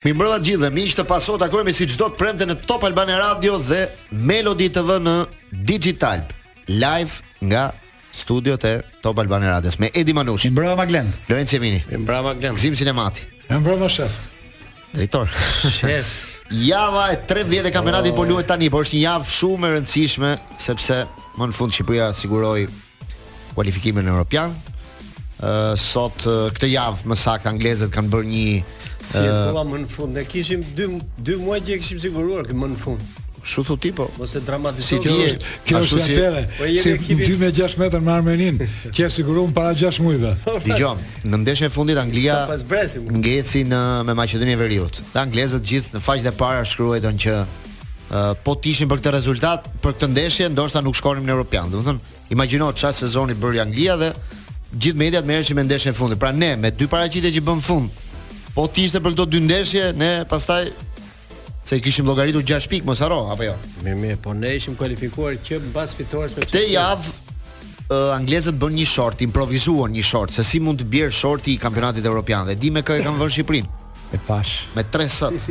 Mirëmbrëma të gjithëve, miq të Paso takohemi si çdo të premte në Top Albania Radio dhe Melody TV në Digitalb live nga studiot e Top Albania Radios me Edi Manushi. Mirëmbrëma Glend. Lorenc Jemini. Mirëmbrëma Glend. Gëzim Sinemati. Mirëmbrëma shef. Drejtor. Shef. Java e 13 e kampionatit oh. po luhet tani, por është një javë shumë e rëndësishme sepse më në fund Shqipëria siguroi kualifikimin europian. Uh, sot uh, këtë javë më saktë anglezët kanë bërë një si e thua më në fund ne kishim 2 2 muaj që e kishim siguruar që më në fund Kështu thu ti po. Mos e dramatizoj. Si kjo është, kjo është si afere. Po si në 2 me 6 metër me Armenin, që e siguruam para 6 muajve. Po, pra. Dgjom, në ndeshjen e fundit Anglia ngeci në me Maqedoninë e Veriut. Dhe anglezët gjithë në faqet e para shkruajtën që po të ishin për këtë rezultat, për këtë ndeshje, ndoshta nuk shkonim në Europian. Domethënë, imagjino çfarë sezoni bëri Anglia dhe gjithë mediat merreshin me ndeshjen e fundit. Pra ne me dy paraqitje që bëm në fund, po të ishte për këto dy ndeshje, ne pastaj se i kishim llogaritur 6 pikë, mos harro, apo jo. Mirë, mirë, po ne ishim kualifikuar që mbas fitores me Këtë javë uh, anglezët bënë një short, improvizuan një short, se si mund të bjerë shorti i kampionatit evropian dhe di me kë e kanë vënë Shqipërinë. E pashë. Me 3 sot.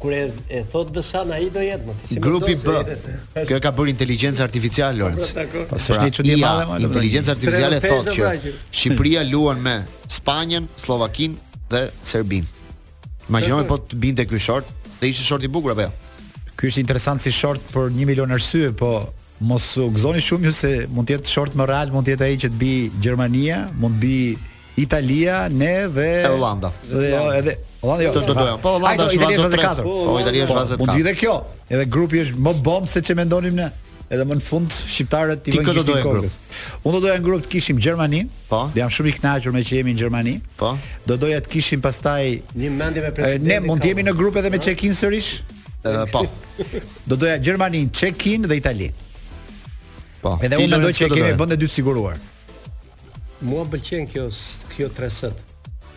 Kur e, e thotë Dushan ai do jetë më. Si Grupi B. Kjo ka bërë inteligjenca artificiale Lorenc. Po është pra, një çudi e madhe më. Inteligjenca artificiale thotë që Shqipëria luan me Spanjën, Sllovakinë dhe Serbinë. Imagjinoj po të binte ky short, dhe ishte short i bukur apo jo? Ky është interesant si short për 1 milion arsye, po mos u gëzoni shumë ju se mund të jetë short më real, mund të jetë ai që të bi Gjermania, mund të bi Italia, ne dhe Holanda. Dhe jo, edhe Holanda jo. Do doja. Po Holanda është vazo e katër. Po Italia është vazo e katër. Mund të jetë kjo. Edhe grupi është më bombë se ç'e mendonim ne. Edhe më në fund shqiptarët i vënë gisht kokës. Unë do doja në grup të kishim Gjermaninë. Po. Dhe jam shumë i kënaqur meqë jemi në Gjermani. Po. Do doja të kishim pastaj një mendje me presidentin. Ne mund të jemi në grup edhe me Çekinë sërish? Po. Do doja Gjermaninë, Çekinë dhe Italinë. Po. Edhe unë mendoj që kemi vendin e dytë të siguruar. Mua pëlqen kjo kjo 3S.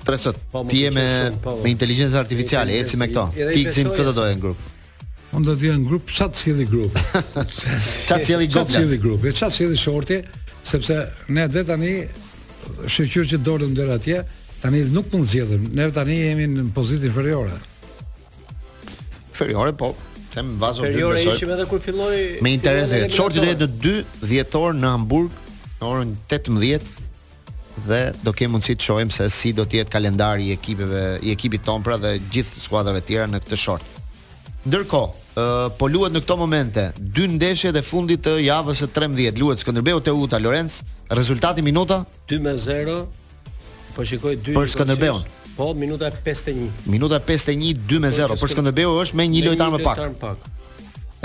3S. Po, ti je me po. me inteligjencë artificiale, eci me këto. Ti Gëzim kë do doje në grup. Unë do të jem në grup ça t'sjelli grupi. Ça t'sjelli grupi. Ça t'sjelli grupi. E ça t'sjelli shorti, sepse ne edhe tani shyqyr që erdhëm deri atje, tani nuk mund të zgjedhim. Ne tani jemi në pozitë inferiore. Inferiore, po, them vazo dy Inferiore besoj. ishim edhe kur filloi. Me interes filloi vetë. në Shorti do jetë në 2 dhjetor në Hamburg në orën 18 dhe do kemi mundësi të shohim se si do të jetë kalendari i ekipeve, i ekipit tonë pra dhe gjithë skuadrave të tjera në këtë short. Ndërkohë, ë, po luhet në këto momente dy ndeshjet e fundit të javës së 13. Luhet Skënderbeu Teuta Lorenc, rezultati minuta 2 me 0 Po shikoj dy për Skënderbeun. Po minuta 51. Minuta 51 2 me 0 po, për Skënderbeun është me një lojtar më pak.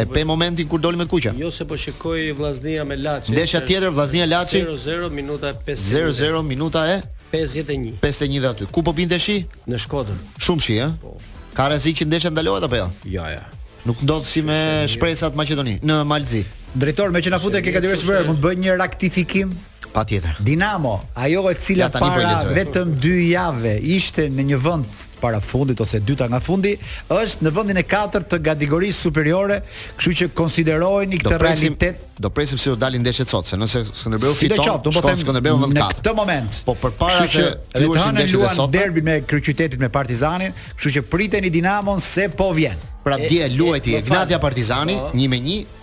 E pe momentin kur doli me kuqe. Jo se po shikoj Vllaznia me Laçi. Ndeshja tjetër Vllaznia Laçi 0-0 minuta 51. 0-0 minuta e 51. 51 dhe aty. Ku po binte shi? Në Shkodër. Shumë shi, ë? Po. Ka rrezik që ndeshja ndalohet apo jo? Jo, jo. Nuk ndodh si me shpresat Maqedoni, në Malzi. Drejtor, meqë na fute ke Kategoria Super, mund të bëj një rektifikim? Patjetër. Dinamo, ajo e cila ja, po para vetëm dy javëve ishte në një vend të parafundit ose e dyta nga fundi, është në vendin e katërt të kategorisë superiore, kështu që konsiderojeni këtë realitet. Do presim si do dalin ndeshjet sot, se nëse Skënderbeu fiton, qoftë, po them Skënderbeu vend katër. Në këtë moment. Po përpara se të luajnë ndeshjet e sotme, derbin e kryeqytetit me Partizanin, kështu që priteni Dinamon se po vjen. Pra dje luajti Egnatia Partizani 1 me 1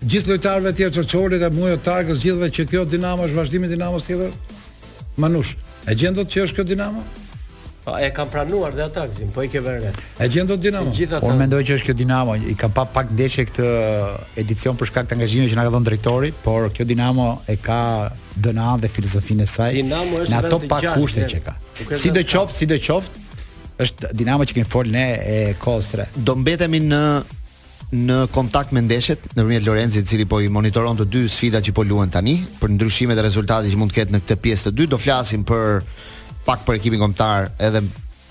Gjithë lojtarëve tjerë të Çolit e Muhedin Targës gjithëve që kjo Dinamo është vazhdimi i Dinamos tjetër. Manush, e gjen dot që është kjo Dinamo? Po e kanë pranuar dhe ata Gzim, po i ke vënë. E gjen dot Dinamo. Unë mendoj që është kjo Dinamo, i kam pa pak ndeshje këtë edicion për shkak të angazhimit që na ka dhënë drejtori, por kjo Dinamo e ka ADN dhe filozofinë e saj. Dinamo është në ato pak kushte që ka. Sidoqoftë, sidoqoftë, është Dinamo që kemi fol ne e Kostre. Do mbetemi në në kontakt me ndeshjet nëpërmjet Lorencit, i cili po i monitoron të dy sfidat që po luhen tani, për ndryshimet e rezultatit që mund të ketë në këtë pjesë të dytë, do flasim pak për ekipin kombëtar edhe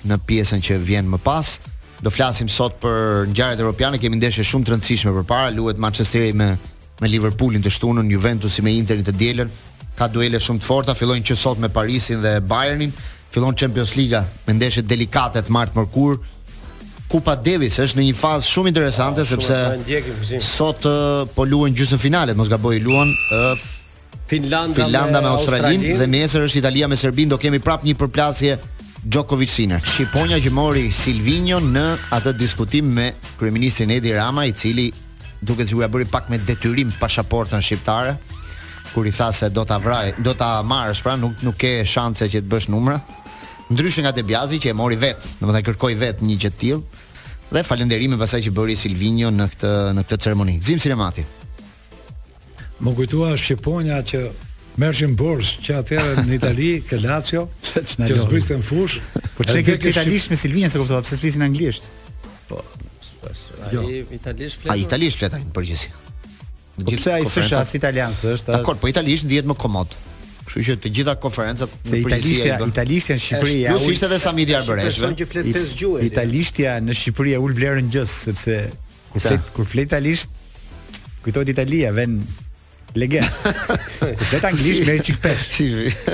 në pjesën që vjen më pas. Do flasim sot për ngjarjet europiane, kemi ndeshje shumë të rëndësishme përpara, luhet Manchesteri me me Liverpoolin të shtunën, Juventusi me Interin të dielën, ka duele shumë të forta, fillojnë që sot me Parisin dhe Bayernin, fillon Champions Liga me ndeshje delikate të martë mërkurë. Kupa Davis është në një fazë shumë interesante ah, sepse sot po luhen gjysmëfinalet, mos gaboj luan, Finlanda, Finlanda me Australinë dhe nesër është Italia me Serbinë, do kemi prapë një përplasje Djokovic Sinner. Shqiponja që mori Silvinho në atë diskutim me kryeministrin Edi Rama, i cili duket sikur ia bëri pak me detyrim pasaportën shqiptare, kur i tha se do ta vras, do ta marrësh, pra nuk nuk ke shanse që të bësh numra. Ndryshe nga De Biazi që e mori vetë, domethënë kërkoi vetë një gjë të tillë. Dhe falënderimi pastaj që bëri Silvinho në këtë në këtë ceremoni. Gzim Sinemati. Më kujtua Shqiponja që merrshin borxh që atëherë në Itali, ke Lazio, që zbriste në fushë. Po ç'e ke italisht me Silvinjon s'e kuptova pse s'flisnin anglisht. Po. Jo. Ai italisht flet. Ai italisht flet ai në përgjithësi. Po pse ai s'është as italian, s'është as. Dakord, po italisht ndihet më komod. Kështu që të gjitha konferencat në italisht, italisht në Shqipëri, ja, plus ishte edhe Samiti i Arbëreshëve. Italishtja në Shqipëri e ul vlerën e gjësë sepse Kur flet, kur flet italisht, kujtohet Italia, vën legend. Kur flet anglisht merr çik pesh. Si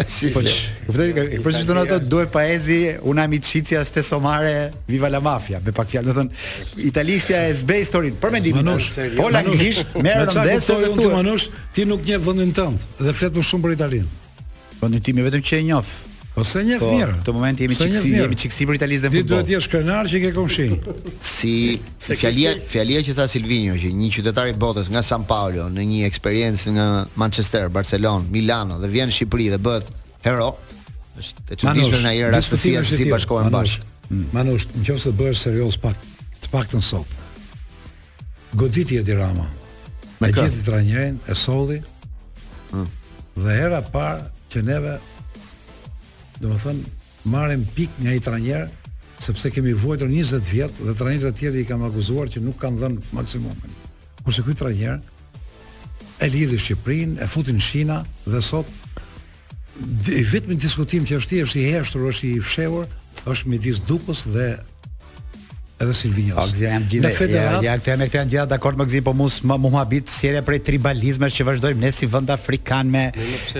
si po. Kuptoj, po ç'do na thonë due paesi, una amicizia, stesso mare, viva la mafia, me pak fjalë, do thonë italishtja e zbeh historinë. Për mendimin tim, po anglisht merr ndezë dhe tu. Manush, ti nuk njeh vendin tënd dhe flet më shumë për Italinë. Po në tim vetëm që e njoh. Po se njeh po, mirë. Në moment jemi çiksi, jemi çiksi prej Italisë në futboll. Ti duhet të jesh krenar që ke komshi. Siç është fjalia, fjalia që tha Silvinho që një qytetar i botës nga San Paolo me një eksperiencë në Manchester, Barcelonë, Milano dhe vjen në Shqipëri dhe bëhet hero. Është e çuditshme ndonjëherë rastësia se si bashkohen bashkë. Manush, nëse bëhesh serioz pak, të paktën sot. Goditi Edi Rama. E gjeti trajnerin e solli. Hmm. Dhe hera e parë që neve domethënë marrim pikë nga një trajner sepse kemi vuajtur 20 vjet dhe trajnerët e tjerë i kam akuzuar që nuk kanë dhënë maksimumin. Kurse ky trajner e lidhi Shqipërinë, e futi në shina dhe sot I vetmi diskutim që është i është i heshtur, është i fshehur, është midis Dukës dhe edhe Silvinjos. Po Gzim janë gjithë. Në federatë, ja, ja këto janë këto janë gjithë dakord me Gzim, po mua më habit sjellja prej tribalizmesh që vazhdojmë ne si vend afrikan me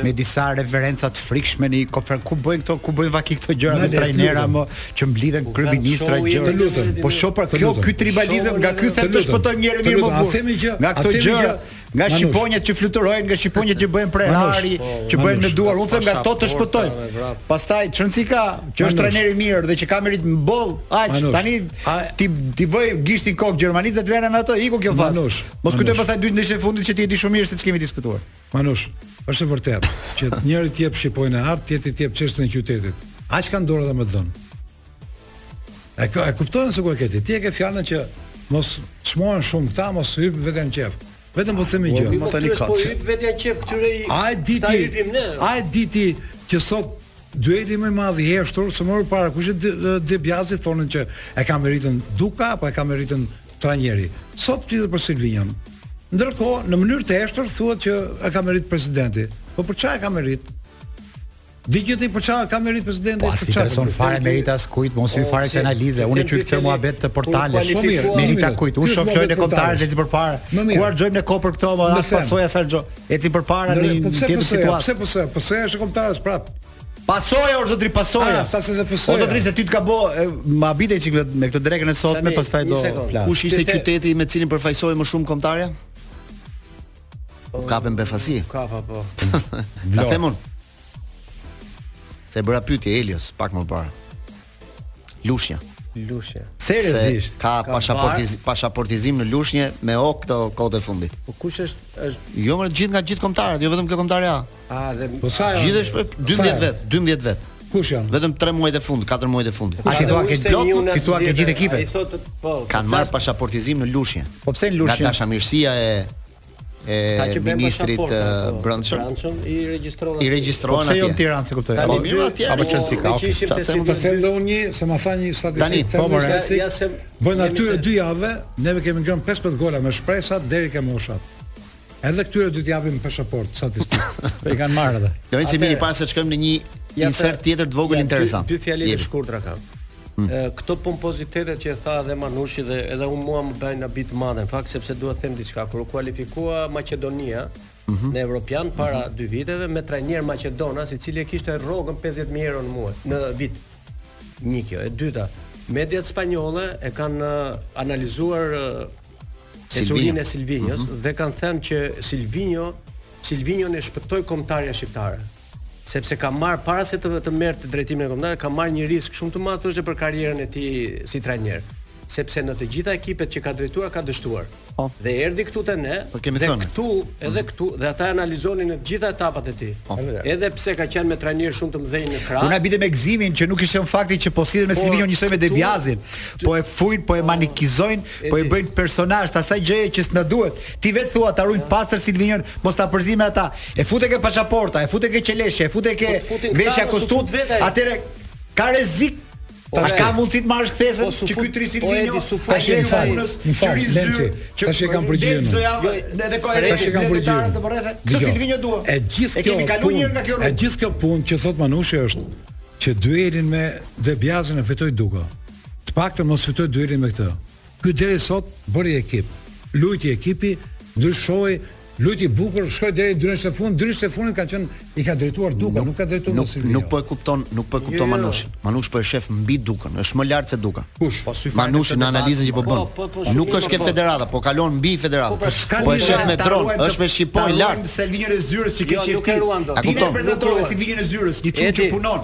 me disa referenca të frikshme në konferencë ku bëjnë këto, ku bëjnë vaki këto gjëra me trajnera më që mblidhen po, kryeministra gjëra. Lutem, po shoh pra kjo ky tribalizëm nga ky them të shpëtojmë njëherë e mirë më vonë. Nga këto gjëra Nga Manush. shqiponjat që fluturojnë, nga shqiponjat që bëhen prej Manush. ari, Po, që bëhen me Manush. duar, unë them nga këto të shpëtojmë. Pashaporta, me vrap. Pastaj ç'rëndësi ka që është Manush. trajner i mirë dhe që ka merita boll, aq Manush. tani A- ti t'i vësh gishtin kokës Gjermanisë dhe të vjen me ato, iku kjo fazë. Manush. Mos kujtoj Manush. pastaj dy ndeshjet e fundit që ti e di shumë mirë se ç'kemi diskutuar. Manush, është e vërtetë që njëri të jep shqiponjën e artë, tjetri të jep çelësin e qytetit. Aq kanë në dorë ata me të dhënë. E, e kuptojnë se ku e ke ti. Ti e ke fjalën që mos çmohen shumë këta, mos u hyp vetja në qef. Vetëm po themi gjë. Po tani ka. Po u hyp vetja në qef këtyre. A e di ti. A e di ti që sot dueli më i madh i heshtur, se më përpara kur ishte De Biazi thonin që e ka meritën Duka apo e ka meritën trajneri. Sot flitet për Silvinjon. Ndërkohë, në mënyrë të heshtur thuhet që e ka meritë presidenti. Po për çfarë e ka meritë? Dëgjo ti për çfarë ka meritë presidenti për çfarë? Po s'është fare meritë e askujt, mos i hy fare këtë analize. Unë gjithë këtë muhabet te portalet. Po mirë, merita e kujt? Unë shoh lojën e kombëtares ecim përpara. Ku harxojmë ne kohë për këto, më as pasoja sa harxho. Ecim përpara në një tjetër situatë. Pse pse pse pse është kombëtarja prap? Pasoja o zotri pasoja. Ah, sa se të pasoja. O zotri se ty të ka bë, ma bite çik me këtë drekën e sotme, pastaj do. Kush ishte qyteti me cilin përfaqësohej më shumë kombëtarja? Po kapën befasi. Kapa po. Ta them unë. S'e bëra pyetje Elios pak më parë. Lushnja. Lushnja. Seriozisht. Ka, ka pasaportiz bar... pasaportizim në Lushnje me ok këto kohët e fundit. Po kush është është Jo më gjithë nga gjithë kombëtaret, jo vetëm kjo kombëtare. A dhe po sa janë? Gjithë është 12 vet, 12 vet. Kush janë? Vetëm 3 muajt e fundit, 4 muajt e fundit. A ti thua ke plot, ti thua ke gjithë ekipet. Ai thotë po. Kan marr pasaportizim në Lushnje. Po pse në Lushnje? Nga dashamirësia e e ministrit të Brendshëm i regjistrohen i regjistrohen po, atje. Po pse jo në Tiranë s'e kuptoj. Po mirë atje. Apo çon si ka. Të them dhe unë një, se ma tha një statistikë. Tani, po më Bën aty dy javë, neve kemi ngrënë 15 gola me shpresat deri ke moshat. Edhe këtyre do t'i japim pashaportë, statistikë. Po i kanë marrë edhe. Lorenzo Mini para se të shkojmë në një insert tjetër të vogël interesant. Dy fjalë të shkurtra kam. Hmm. Këto pompozitetet që e tha edhe Manushi dhe edhe unë mua më bëjnë një habi të madhe, në fakt, sepse dua të them diçka, kur u kualifikua Maqedonia, mm -hmm. në Evropian para mm -hmm. dy viteve me trajner maqedonas i cili e kishte rrogën 50000 euro në muaj në vit. Një kjo, e dyta, mediat spanjolle e kanë analizuar Silvinjo e Silvinjos mm -hmm. dhe kanë thënë që Silvinjo Silvinjo e shpëtoi kombëtarja shqiptare sepse ka marr para se të të merrte drejtimin e kombëtares, ka marr një risk shumë të madh thoshte për karrierën e tij si trajner sepse në të gjitha ekipet që ka drejtuar ka dështuar. Po. Dhe erdhi këtu te ne, po, dhe thënë. këtu, edhe mhm. këtu dhe ata analizonin në të gjitha etapat e tij. Po. Edhe pse ka qenë me trajner shumë të mëdhenj në krah. Unë habitem me gëzimin që nuk ishte në fakti që po sillen me po, Silvinho njësoj me Debiazin, po e fujn, po e manikizojnë Po e bëjnë personazh të asaj gjëje që s'na duhet. Ti vetë thua ta ruajnë pastër Silvinjon, mos ta përziejnë me ata. E futën ke pasaporta, e futën ke qeleshe, e futën ke po veshja kostum. Atëherë ka rrezik Po Tash ka mundësi të marrësh kthesën po, që ky tri Silvinjo, po, tash e fal, më fal, Lenci, tash e kam përgjigjen. Jo, jo, edhe ka edhe tash e kam përgjigjen. Këtë Silvinjo dua. E gjithë kjo. E kemi një nga kjo. E gjithë kjo punë që thot Manushi është që duelin me Debiazin e fitoi Duka. Të paktën mos fitojë duelin me këtë. Ky deri sot bëri ekip. Lujti ekipi, ndryshoi, lujti bukur, shkoi deri në dy ndeshjet e fundit. Dy ndeshjet e fundit kanë qenë i ka drejtuar Duka, nuk, nuk ka drejtuar nuk, Silvino. Nuk po e kupton, nuk po e kupton jo, jo. Manushin. Manushi po e shef mbi Dukën, është më lart se Duka. Kush? Po sy Manushin në analizën që po, po bën. Po, po, po, nuk është ke federata, po kalon mbi federata. Po, po, po e shef me dron, është me shqiponjë lart. Silvinjon e zyrës që ke jo, çifti. A kupton? Ti prezantove Silvinjon e zyrës, një çun që punon.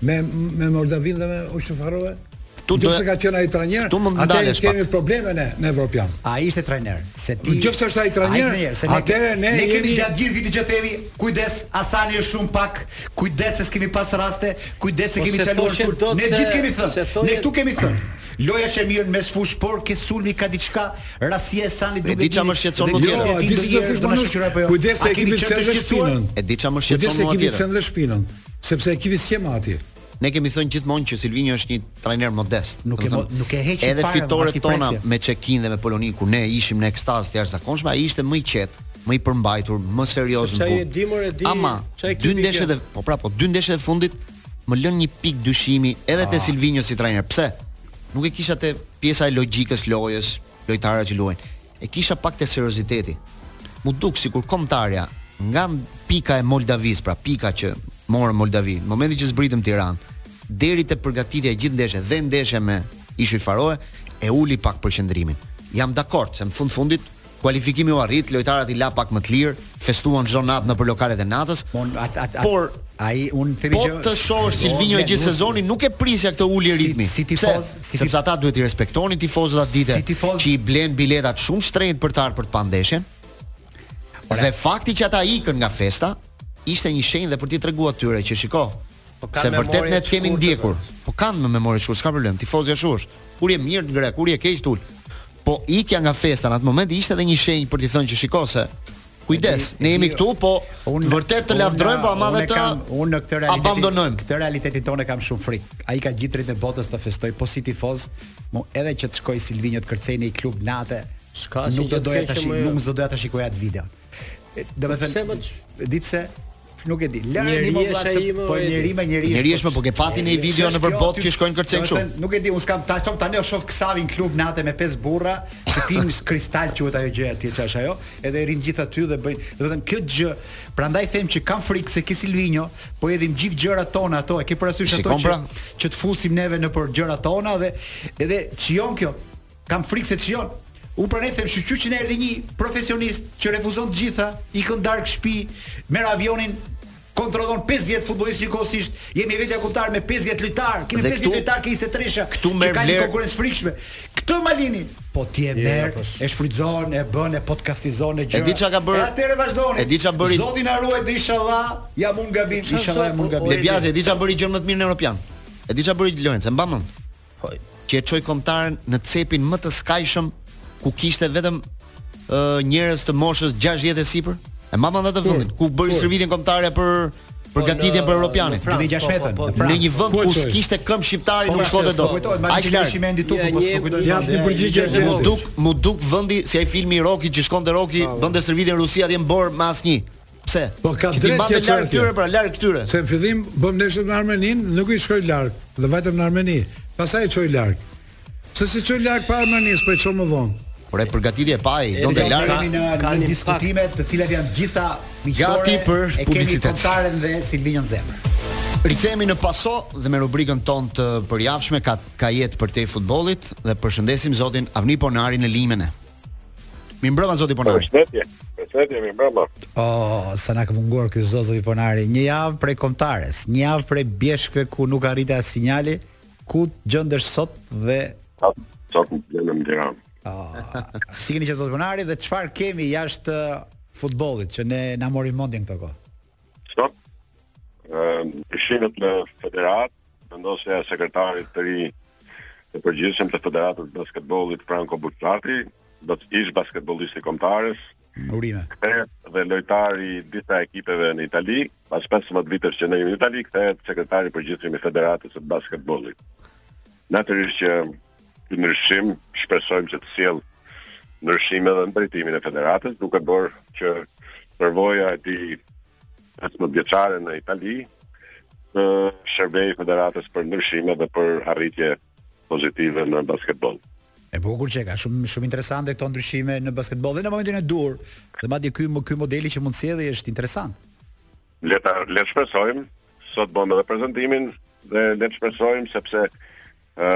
Me me Moldavinë dhe me Ishujt Faroe? Tu do të ka qenë ai trajner. Tu mund të ndalesh. Atë kemi probleme ne në Evropian. A ishte trajner? Se ti. Nëse është ai trajner, atëherë ne ne kemi gjatë gjithë vitit që themi, kujdes, Asani është shumë pak, kujdes se kemi pas raste, kujdes se po kemi çaluar shumë. Ne gjithë kemi thënë. Ne këtu kemi thënë. Loja është e mirë në mes fush, por te sulmi ka diçka, rasti i Asanit duhet të, di ça më shqetëson më tjetër. Jo, di si do të thosh më shumë. Kujdes se kemi çelë shpinën. E di ça më shqetëson më tjetër. Kujdes se kemi çelë shpinën. Sepse ekipi s'qe më atje. Ne kemi thënë gjithmonë që Silvinho është një trajner modest. Nuk e nuk e heqi edhe fitoret tona me Çekinë dhe me Poloninë kur ne ishim në ekstazë të jashtëzakonshme, ai ishte më i qetë, më i përmbajtur, më serioz në punë. Çfarë e di? Ama dy ndeshjet e po pra po dy ndeshjet e fundit më lënë një pikë dyshimi edhe te ah. Silvinho si trajner. Pse? Nuk e kisha te pjesa e logjikës lojës, lojtarët që luajnë. E kisha pak te serioziteti. Mu duk sikur kombëtarja nga pika e Moldavisë, pra pika që morëm në Moldavi, në momentin që zbritëm Tiranë, deri te përgatitja e gjithë ndeshjes dhe ndeshja me Ishujt Faroe, e uli pak përqendrimin. Jam dakord se në fund fundit kualifikimi u arrit, lojtarët i la pak më të lirë, festuan çdo natë nëpër lokalet e natës. Mon, at, at, at, por ai un themi po që të shoh po, Silvinho gjithë sezonin nuk e prisja këtë ulje ritmi. Si, si tifoz, si sepse ata duhet të respektonin tifozët atë ditë si që i blen biletat shumë shtrenjtë për të ardhur për të pa ndeshjen. Dhe fakti që ata ikën nga festa ishte një shenjë dhe për t'i treguar atyre që shiko, Po kanë se vërtet ne të kemi ndjekur. Po kanë memorie shkurt, s'ka problem. Tifozi ashtu është. Kur je mirë të ngre, kur je keq t'ul. Po ikja nga festa në atë moment ishte edhe një shenjë për t'i thënë që shiko se kujdes, ne jemi këtu, po unë vërtet të lavdërojmë, po ama dhe të unë në këtë realitet abandonojmë. Këtë realitetin tonë kam shumë frikë. Ai ka gjithë drejtën e botës të festoj po si tifoz, mo edhe që të shkoj Silvinjo të kërcej në klub nate. Shka, nuk do doja ta shikoj, nuk do doja ta shikoj atë video. Domethënë, di pse? Nuk e di. Lëre mo vlla se po njeri me njeri. Njeri është më po ke pa ti në video nëpër botë që shkojnë kërcen kështu. Nuk e di, unë s'kam ta çoj tani të shoh Xavin klub nate me pesë burra që pinë kristal quhet ajo gjëja ti ça është ajo, edhe rrin gjithë aty dhe bëjnë. Domethënë kjo gjë, prandaj them që kam frikë se ke Silvinho, po e dimë gjithë gjërat tona ato, e ke parasysh ato që pra? që të fusim neve nëpër gjërat tona dhe edhe ç'janë këto Kam frikë se ç'jon. Unë prandaj them shqyr që na erdhi një profesionist që refuzon të gjitha, ikën në darkë shtëpi, merr avionin, kontrollon 50 futbollistë njëkohësisht. Jemi e vetmja kombëtare me 50 lojtar, kemi 50 lojtar ke 23-sha. Këtu merr vlerë. Ka një konkurrencë frikshme. Këtë Malini, po ti e merr, po e shfrytëzon, e bën, e podcastizon e gjëra. E di çka ka bërë. E atëherë vazhdoni. E di çka bëri. Zoti na ruaj dhe inshallah, jam unë gabim, inshallah jam unë gabim. Lebiazi, e di çka bëri gjën më të mirë në Europian. E di çka bëri Lorenzo, e mban. Po, që e çoi kombëtaren në cepin më të skajshëm ku kishte vetëm uh, njerëz të moshës 60 e sipër. E mban mend atë vendin, ku bëri stërvitjen kombëtarja për për po, përgatitjen për Europianin. Në Francë, po, po, po, po, në një vend ku s'kishte këmbë shqiptari nuk shkonte dot. Aq lart. Ai mendi tufu, po s'po kujtoj. Ja ti përgjigje ti. M'u duk, m'u duk vendi si ai filmi i Rocky që shkonte Rocky, bënte stërvitjen Rusi atje n'borë me asnjë. Pse? Po ka drejtë. T'i mbante larg këtyre, pra larg këtyre. Se në fillim bëmë ndeshjet me Armeninë, nuk i çoi larg, dhe vajtëm në Armeni. Pastaj e çoi larg. Pse s'i çoi larg para Armenisë, po e çon më vonë. Por e përgatitje pa ai, do të larg. Kemi në, ka në diskutime të cilat janë gjitha miqësore. Gati për e publicitet. Kemi kombëtaren dhe Silvinjon Zemër. Rikthehemi në Pasó dhe me rubrikën tonë të përjavshme ka ka jetë përtej futbollit dhe përshëndesim zotin Avni Ponari në linjë me ne. Mirëmbrëma zoti Ponari. Përshëndetje. Përshëndetje, mirëmbrëma. Oh, sa na ka munguar ky zoti Ponari. Një javë prej kombëtares, një javë prej bjeshkëve ku nuk arrite as sinjali, ku gjendesh sot dhe sot sot në Tiranë. Oh, si keni qenë zoti Ponari dhe çfarë kemi jashtë uh, futbollit që ne na mori mendjen këto kohë? Sot, ndryshimet në federatë, vendosja e sekretarit të ri të përgjithshëm të federatës basketbollit Franko Bushati, do të ish basketbollist i kombëtares, Urime. Kthehet dhe lojtari i disa ekipeve në Itali, pas 15 vitesh qëndrim në Itali kthehet sekretari i përgjithshëm i Federatës së Basketbollit. Natyrisht që Ky ndryshim shpresojmë që të sjellë ndryshime edhe në drejtimin e federatës, duke bërë që përvoja e tij pesëmbëdhjetëvjeçare në Itali t'i shërbejë federatës për ndryshime dhe për arritje pozitive në basketboll. E bukur që ka shumë shumë interesante këto ndryshime në basketboll dhe në momentin e duhur. Dhe madje ky më ky modeli që mund të sjellë është interesant. Le ta le të shpresojmë sot bëmë edhe prezantimin dhe le të shpresojmë sepse ë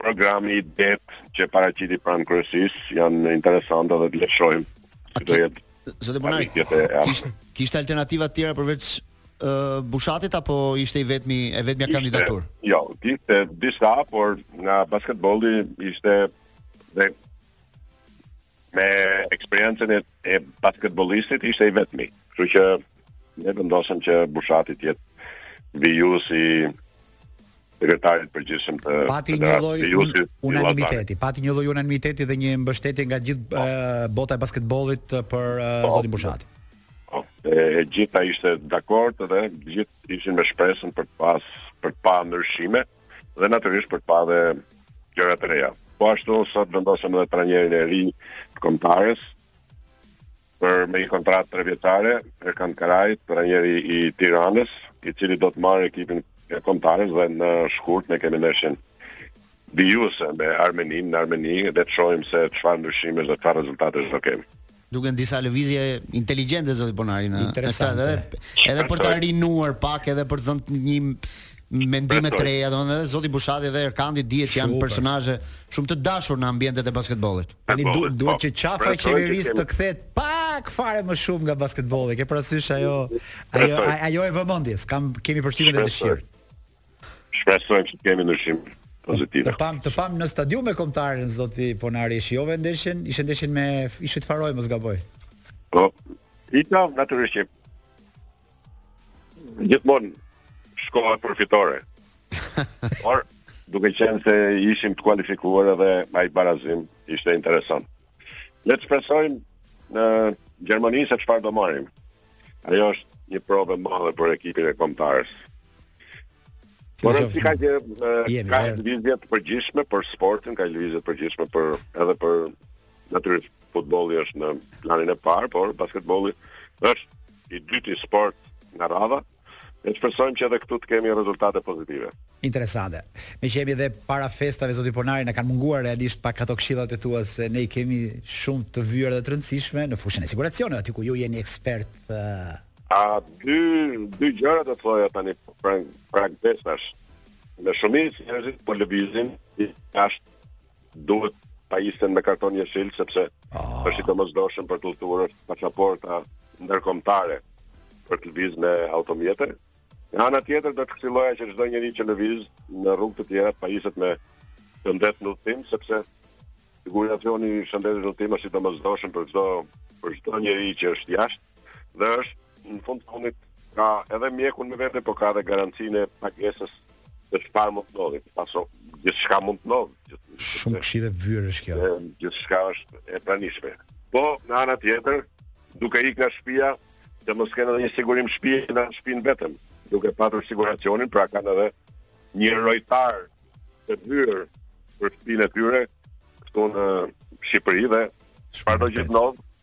programi, idetë që paraqiti pranë kryesisë janë interesante dhe të, le shohim. Si do jetë? Zoti Ponari, kish, kishte alternativa të tjera përveç uh, Bushatit apo ishte i vetmi e vetmja kandidaturë? Jo, kishte disa, por nga basketbolli ishte dhe me eksperiencën e, e basketbollistit ishte i vetmi. Kështu që ne vendosëm që Bushati të jetë vijuesi sekretar i përgjithshëm të pati një lloj unanimiteti, pati një lloj unanimiteti dhe një mbështetje nga gjithë po. bota e basketbollit për po. zotin Bushati. Po, e gjitha ishte dakord dhe gjithë ishin me shpresën për të pas për të pa ndryshime dhe natyrisht për të pa dhe gjëra të reja. Po ashtu sot vendosëm edhe trajnerin e ri të kombëtares, për me një kontratë trevjeçare e kanë Karajt, trajneri i Tiranës, i cili do të marrë ekipin e kombëtares dhe në shkurt ne kemi ndeshjen vijuese me Armeninë, në Armeni, dhe të shojmë se çfarë ndryshime dhe çfarë rezultate do kemi. Duken disa lëvizje inteligjente, zoti Ponari, interesante. Edhe, edhe për të rinuar pak, edhe për të dhënë mendime të reja, domethënë edhe Zoti Bushati dhe Erkandi dihet që janë personazhe shumë të dashur në ambientet e basketbollit. Tani du, duhet po. që qafa e qeverisë të kthehet pak fare më shumë nga basketbolli. Ke parasysh ajo ajo ajo e vëmendja. Kam kemi përshtypjen dhe dëshirë. Shpresojmë që të kemi ndryshim pozitiv. Të pamë të pamë në stadium me kombëtaren zoti Ponari e shijove ndeshjen, ishte ndeshja me Ishujt Faroe mos gaboj. Po. E ka natyrisht që Gjithmonë shkohet për fitore. Por duke qenë se ishim të kualifikuar edhe ai barazim ishte interesant. Le të shpresojmë në Gjermani se çfarë do marrim. Ajo është një provë e madhe për ekipin e kombëtares. Por shikoj që ka lëvizje të përgjithshme për sportin, ka lëvizje të përgjithshme për edhe për Natyrisht futbolli është në planin e parë, por basketbolli është i dyti sport nga radha. Ne shpresojmë që edhe këtu të kemi rezultate pozitive. Interesante. Meqë jemi edhe para festave zoti Ponari na kanë munguar realisht pak ato këshillat e tua se ne i kemi shumë të vyera dhe të rëndësishme në fushën e siguracioneve aty ku ju jeni ekspert. Uh... A dy dy gjëra do të thoja tani prag prag festash. Në shumicë njerëzit po lëvizin jashtë duhet të pajisen me karton jeshil sepse oh. është i domosdoshëm për të udhëtuar është pasaporta ndërkombëtare për të lëviz me automjete. Në anë tjetër do të këshilloja që çdo njeri që lëviz në rrugë të tjera të pajiset me shëndet në udhëtim sepse siguracioni i shëndetit në udhëtim është i domosdoshëm për çdo për çdo njeri që është jashtë. dhe është në fund të fundit ka edhe mjekun me vete, por ka edhe garancinë e pagesës se çfarë mund të ndodhi, pasi gjithçka mund të ndodhë. Shumë këshillë e vyer është kjo. Gjithçka është e pranishme. Po, në anë tjetër, duke ikë nga shpia, pse mos kenë edhe një sigurim shpia, e lënë shpinë vetëm, duke patur siguracionin, pra kanë edhe një rojtar të vyer për shpinë e tyre, këtu në Shqipëri dhe, çfarëdo që të ndodhë,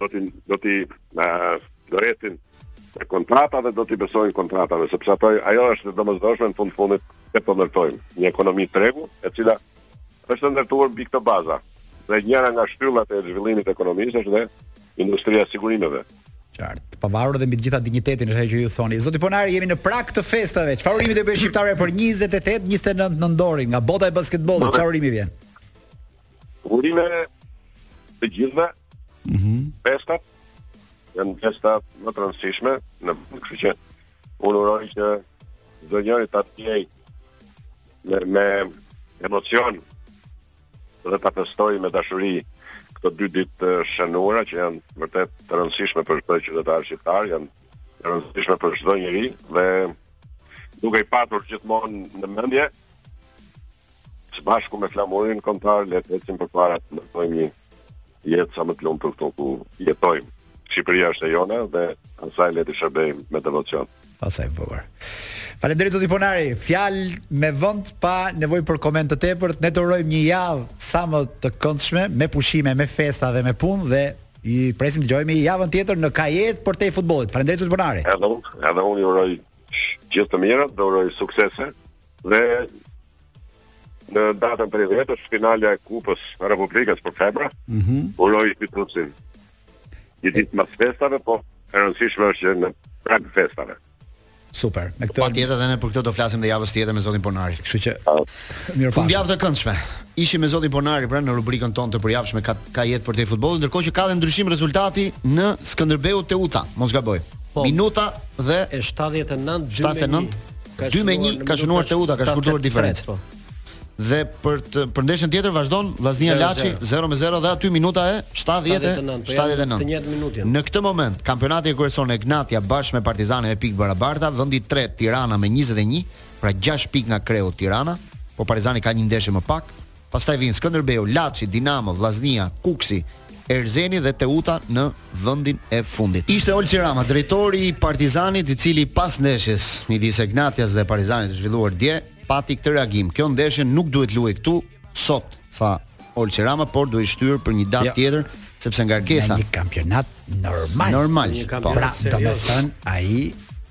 Do t'i do t'i nderojnë kontratat dhe do t'i besojnë kontratave, sepse ato ajo është e domosdoshme në fund të fundit ne po ndërtojmë një ekonomi tregu, e cila është ndërtuar mbi këto baza. Dhe njëra nga shtyllat e zhvillimit të ekonomisë është dhe industria e sigurimeve. Qartë. Pavarësi dhe mbi të gjitha dinjitetin është ajo që ju thoni. Zoti Ponari, jemi në prag të festave. Çfarë urimi do bëje shqiptarëve për 28, 29 nëntorin nga bota e basketbollit? Çfarë urimi vjen? Urime të gjithëve. Mhm. Mm Festat janë festa më të rëndësishme në kështu që unë uroj që çdo njeri ta ndjej me, me emocion dhe ta festoj me dashuri këto dy ditë të shënuara që janë vërtet të rëndësishme për çdo qytetar shqiptar, janë të rëndësishme për çdo njeri dhe duke i patur gjithmonë në mendje Së bashku me flamurin kombëtar le të ecim përpara të ndërtojmë një jetë sa më të lumtur këtu ku jetojmë. Shqipëria është e jona dhe asaj le t'i shërbejmë me devocion. Pasaj vëgër. Faleminderit Zoti Ponari, fjalë me vend pa nevojë për koment të tepërt. Ne të urojmë një javë sa më të këndshme, me pushime, me festa dhe me punë dhe presim të dëgjohemi javën tjetër në Ka jetë përtej futbollit. Faleminderit Zoti Ponari. Edhe unë, edhe unë ju uroj gjithë të mirat, ju uroj suksese Dhe në datën 30 është finalja e Kupës së Republikës për femra. Mhm. Mm Uroj fituesin. Një ditë pas festave, po e rëndësishme është që në prag festave. Super. Me këtë patjetër dhe ne për këtë do flasim dhe javën tjetër me zotin Ponari. Kështu që mirupafshim. Fundjavë të këndshme. Ishim me zotin Ponari pra në rubrikën tonë të përjavshme ka ka jetë përtej futbollit, ndërkohë që ka dhe ndryshim rezultati në Skënderbeu Teuta, mos gaboj. Po, Minuta dhe e 79 79 2 me 1 ka shënuar Teuta, ka shkurtuar diferencën. Po. Dhe për të, për ndeshjen tjetër vazhdon Vllaznia Laçi 0 me 0 dhe aty minuta e 70 79. Po të njëjtë minutin. Në këtë moment kampionatin e kryeson Egnatia bashkë me Partizanin me pikë të barabarta, vendi i tretë Tirana me 21, pra 6 pikë nga kreu Tirana, po Partizani ka një ndeshje më pak. Pastaj vijnë Skënderbeu, Laçi, Dinamo, Vllaznia, Kukësi, Erzeni dhe Teuta në vendin e fundit. Ishte Olsi Rama, drejtori i Partizanit, i cili pas ndeshjes midis Egnatias dhe Partizanit të zhvilluar dje, pati këtë reagim. Kjo ndeshje nuk duhet të luhej këtu sot, tha Olsi Rama, por duhet shtyrë për një datë jo. tjetër sepse ngarkesa në një kampionat normal. Normal. Një po. pra, domethënë ai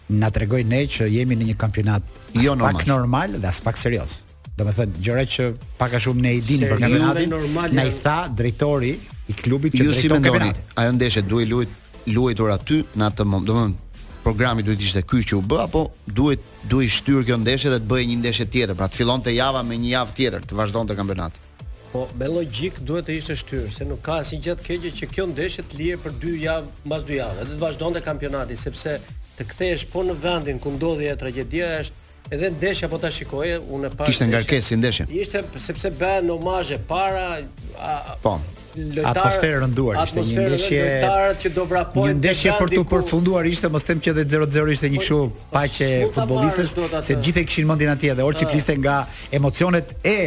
na tregoi ne që jemi në një kampionat jo as jo normal. pak normal dhe as pak serioz. Do me thënë, gjëra që pak a shumë ne i dimë për kampionatin, na i tha drejtori i klubit që drejton si kampionatin. Ajo ndeshje duhet luajt luajtur aty në atë moment. Domethënë programi duhet ishte ky që u bë apo duhet duhet shtyr kjo ndeshje dhe të bëhej një ndeshje tjetër, pra të fillonte java me një javë tjetër, të vazhdonte kampionati. Po me logjikë duhet të ishte shtyr, se nuk ka asnjë gjë të keqe që kjo ndeshje të lihej për dy javë, mbas dy javë, dhe të vazhdonte kampionati, sepse të kthehesh po në vendin ku ndodhi ajo tragjedia është Edhe ndeshja po ta shikoje, unë e pashë. Kishte ngarkesë si ndeshje. Ishte sepse bën homazhe para a, po. Lojtar, atmosferë e rënduar ishte një ndeshje lojtarët që do vrapojnë një ndeshje për t'u përfunduar ishte mos them që edhe 0-0 ishte një po, kështu po, paqe futbollistësh se të gjithë e kishin mendin atje dhe Olsi ah. fliste nga emocionet e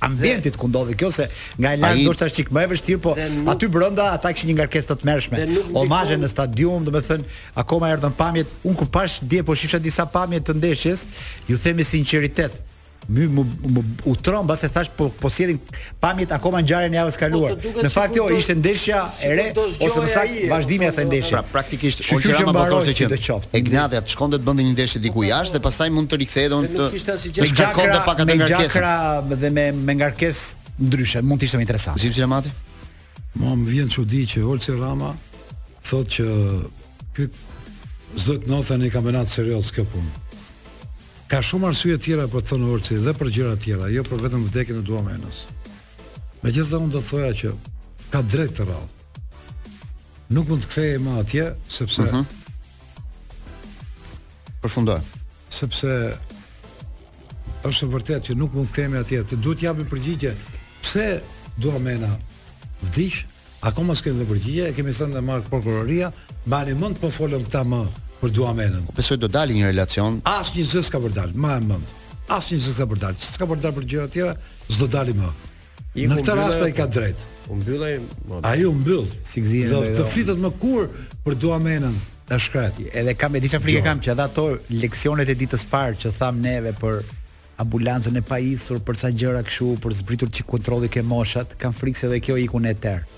ambientit ku ndodhi kjo se nga lart ndoshta është çik më e vështirë, po aty brenda ata kishin një ngarkesë të tmerrshme. Omazhe në stadium, domethënë akoma erdhën pamjet. Unë kur pashë dje po shifsha disa pamje të ndeshjes, ju them me sinqeritet, mu më, m'u trand pasi thashë po po sjellin pamjet akoma ngjarjen e javës po, kaluar. Në fakt jo, ishte ndeshja e re ose më saktë vazhdimi i asaj ndeshje. Pra praktikisht Olsi Rama thoshte që në qoftë. Egnatia të shkonte të bënte një ndeshje diku jashtë dhe pastaj mund të rikthehej domun të Me gjakra dhe pak atë ngarkesë. Me gjakra dhe me me ngarkesë ndryshe, mund të ishte më interesant. Zim Siramati. Mua më vjen çudi që Olsi Rama thotë që ky s'do të ndodhte në kampionat serioz kjo punë. Ka shumë arsye të tjera për të thënë Olsi dhe për gjëra të tjera, jo për vetëm vdekjen e Duamenës. Megjithatë unë do të thoja që ka të drejtë Rama. Nuk mund të kthehej më atje sepse uh mhm. -huh. Përfundoj. Sepse është e vërtetë që nuk mund të kthehemi atje, duhet të japim përgjigje pse Duamena vdiq, akoma s'kemi dhe përgjigje, e kemi thënë e merr prokuroria, mbani mend po folën këta më për Duamenën. Po besoj do dalë një relacion. Asnjë gjë s'ka për dalë, mbaje mend. Asnjë gjë s'ka për dalë. S'ka për dalë për gjëra të tjera, s'do dali më. Në këtë rast ai ka drejt. U mbyll ai. Ai u mbyll. Si gzien. S'do të flitet më kurrë për Duamenën e shkretë. Edhe kam e di çfarë frikë kam që edhe ato leksionet e ditës parë që thamë neve për ambulancën e pajisur për ca gjëra kështu për zbritur çik kontrolli ke moshat, kam frikë se edhe kjo iku e tërë.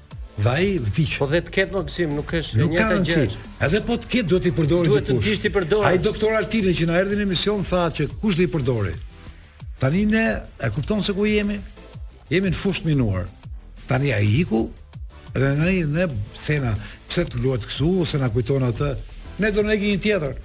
Dhe ai vdiq. Po dhe të ketë Maksim, nuk është e njëjta gjë. Nuk ka Edhe po të ketë duhet t'i përdorë dikush. Duhet të dish t'i përdorë. Ai doktor Altini që na erdhi në emision tha që kush do i përdorë. Tani ne e kupton se ku jemi? Jemi në fushë të minuar. Tani ai iku dhe ne na thenë pse të luhet këtu ose na kujton atë. Ne do na ikë një tjetër.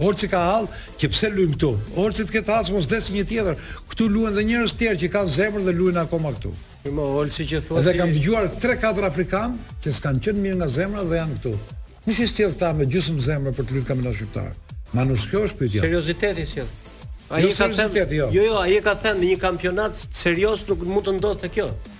Olsi ka hall, që pse luajmë këtu. Olsi të ketë hall mos vdesë një tjetër. Këtu luajnë dhe njerëz të tjerë që kanë zemër dhe luajnë akoma këtu. Po mirë Olsi që thua. Dhe kam dëgjuar 3-4 afrikanë që s'kanë qenë mirë nga zemra dhe janë këtu. Kush i sjell këta me gjysmë zemre për të luajtur kampionat shqiptar? Manush kjo është pyetja. Serioziteti i sjell. Ai jo ka thënë, jo. jo jo, ai e ka thënë në një kampionat serioz nuk mund të ndodhte kjo.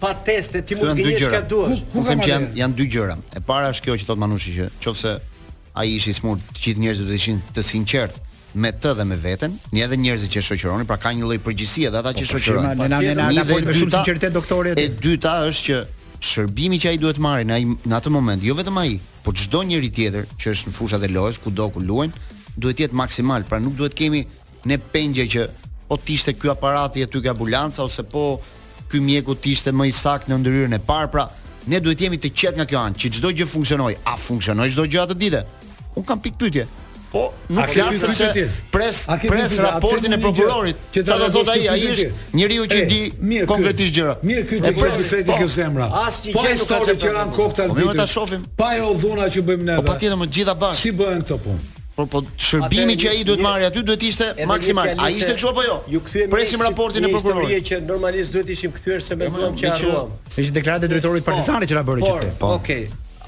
pa teste ti mund të gjesh çka duash. Unë them që janë janë dy gjëra. E para është kjo që thotë Manushi që nëse ai ishte i smurt, të gjithë njerëzit do të ishin të sinqertë me të dhe me veten, pra edhe njerëzit që shoqëronin, pra ka një lloj përgjegjësie dhe ata që po, po, shoqëronin. Ne na ne na na foli me shumë sinqeritet doktori. E dyta është që shërbimi që ai duhet të marrë në ai në atë moment, jo vetëm ai, por çdo njeri tjetër që është në fushat e lojës, kudo ku luajnë, duhet të jetë maksimal, pra nuk duhet kemi ne pengje që po të ishte ky aparati aty te ambulanca ose po ky mjeku të ishte më i saktë në ndihmën e parë, pra ne duhet të jemi të qetë nga kjo anë, që çdo gjë funksionoi, a funksionoi çdo gjë atë ditë? Unë kam pikëpyetje. Po, nuk flas sepse pres pres raportin e prokurorit. Që ta do thotë ai, ai është njeriu që di konkretisht gjërat. Mirë ky që pres se ti kjo zemra. Po ai stori që ran kokë tal. Po ta shohim. Pa e udhuna që bëjmë ne. Po patjetër të gjitha bashkë. Si bëhen këto punë? Po po shërbimi që ai duhet marrë aty duhet ishte maksimal. A ishte kështu apo jo? I kthehem presim raportin e prokurorit. Një që normalisht duhet ishim kthyer se m'u duk që harruam. Ishte deklaratë e drejtorit të Partizanit që na bëri këtë. Po. Okej.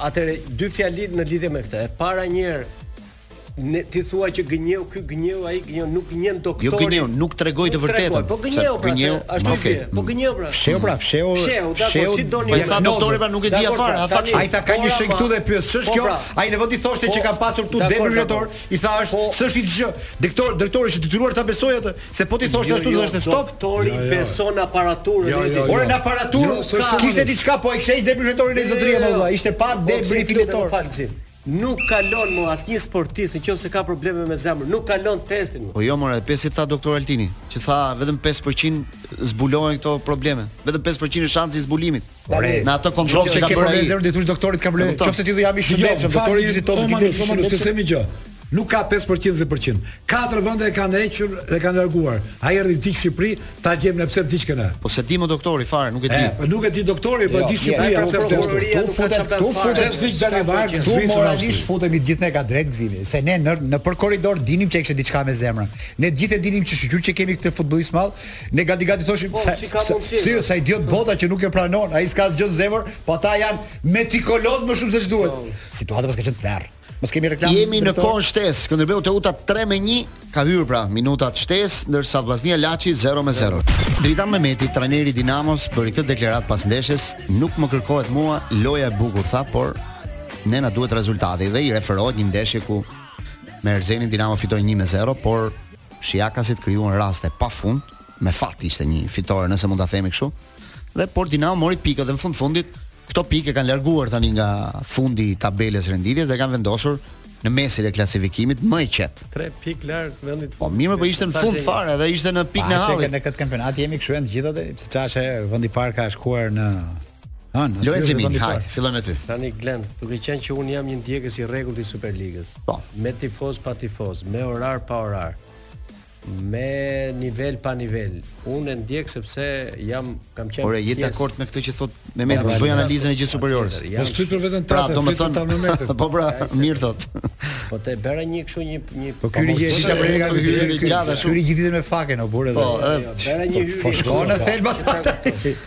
Atëherë dy fjalë në lidhje me këtë. E para njëherë ne ti thua që gënjeu ky gënjeu ai gënjeu nuk gënjen doktorin jo gënjeu nuk tregoi të vërtetën po gënjeu pra gënjeu ashtu si po gënjeu pra fshehu pra fshehu fshehu po si doni pra doktori pra nuk e di fare a tha ai tha ka një shenjë këtu dhe pyet ç'është kjo pra, Ai në vend t'i thoshte që kam pasur këtu defibrilator, i tha është s'është gjë. Doktor, doktori është i detyruar ta besojë atë, se po t'i thoshte ashtu do thoshte stop. Doktori beson aparaturën e tij. Ore në aparaturë kishte diçka, po e kishte defibrilatorin o zotëri o vëlla, ishte pa defibrilator. Nuk kalon mo asnjë sportist nëse ka probleme me zemrën, nuk kalon testin. Po jo more, po si tha doktor Altini, që tha vetëm 5% zbulohen këto probleme. Vetëm 5% është shansi i zbulimit. Ore, në atë kontroll që ka bërë ai. Nëse ti thosh doktorit ka bërë, nëse ti thua jam i shëndetshëm, doktori të viziton ti dhe shumë nuk të themi gjë. Nuk ka 5% dhe 10%. Katër vende e kanë hequr dhe kanë larguar. Ai erdhi këtu në Shqipëri, ta gjejmë ne pse ti këna. Po s'e di mo doktori fare, nuk e di. Po nuk e di doktori, po jo, di Shqipëria, po prokuroria nuk ka çfarë. Ku futet Zvicra Danimarka, po moralisht futemi gjithë ne ka të drejtë Gzimi, se ne në nëpër korridor dinim që kishte diçka me zemrën. Ne gjithë e dinim që shqyr që kemi këtë futbollist madje, Ne gati gati thoshim po, si ka mundësi. Se sa idiote bota që nuk e pranon, ai s'ka asgjë në zemër, po ata janë metikulozë më shumë se ç'duhet. Po. Situata paska qenë tmerr. Mos kemi reklamë. Jemi në kohën shtesë. Skënderbeu Teuta 3 me 1 ka hyrë pra në minutat shtesë, ndërsa Vllaznia Laçi 0 me 0. Dritan Mehmeti, trajneri i Dinamos, bëri këtë deklaratë pas ndeshjes, nuk më kërkohet mua loja e bukur, tha, por ne na duhet rezultati dhe i referohet një ndeshje ku me Erzenin Dinamo fitoi 1 me 0, por Shijakasit krijuan raste pa fund, në fakt ishte një fitore nëse mund ta themi kështu. Dhe por Dinamo mori pikët dhe në fund fundit këto pikë e kanë larguar tani nga fundi i tabelës renditjes dhe e kanë vendosur në mesin e klasifikimit më e qetë. Tre pikë larg vendit. Po mirë, po ishte në fund fare dhe ishte në pikën e hallit. Në këtë kampionat jemi kështu janë të gjitha deri, sepse ça është vendi i parë ka shkuar në Hajt, le të themi, hajt, filloj me ty. Tani Glen, duke qenë që un jam një ndjekës i rregullt i Superligës. Po. Me tifoz pa tifoz, me orar pa orar. Me nivel pa nivel. Un e ndjek sepse jam kam qenë Ore, je dakord me këtë që thot Mehmeti, bëj analizën e gjithë superiores. Po shtyt për veten pra, tatë, flet ta në metin. Po pra, mirë thot. Po të bëra një kështu një një Po ky rije si ta bëre gati një gjatë ashtu. Ky rije gjithë me faken o burrë. Po, bëra një hyrje. Po shkon në thelba.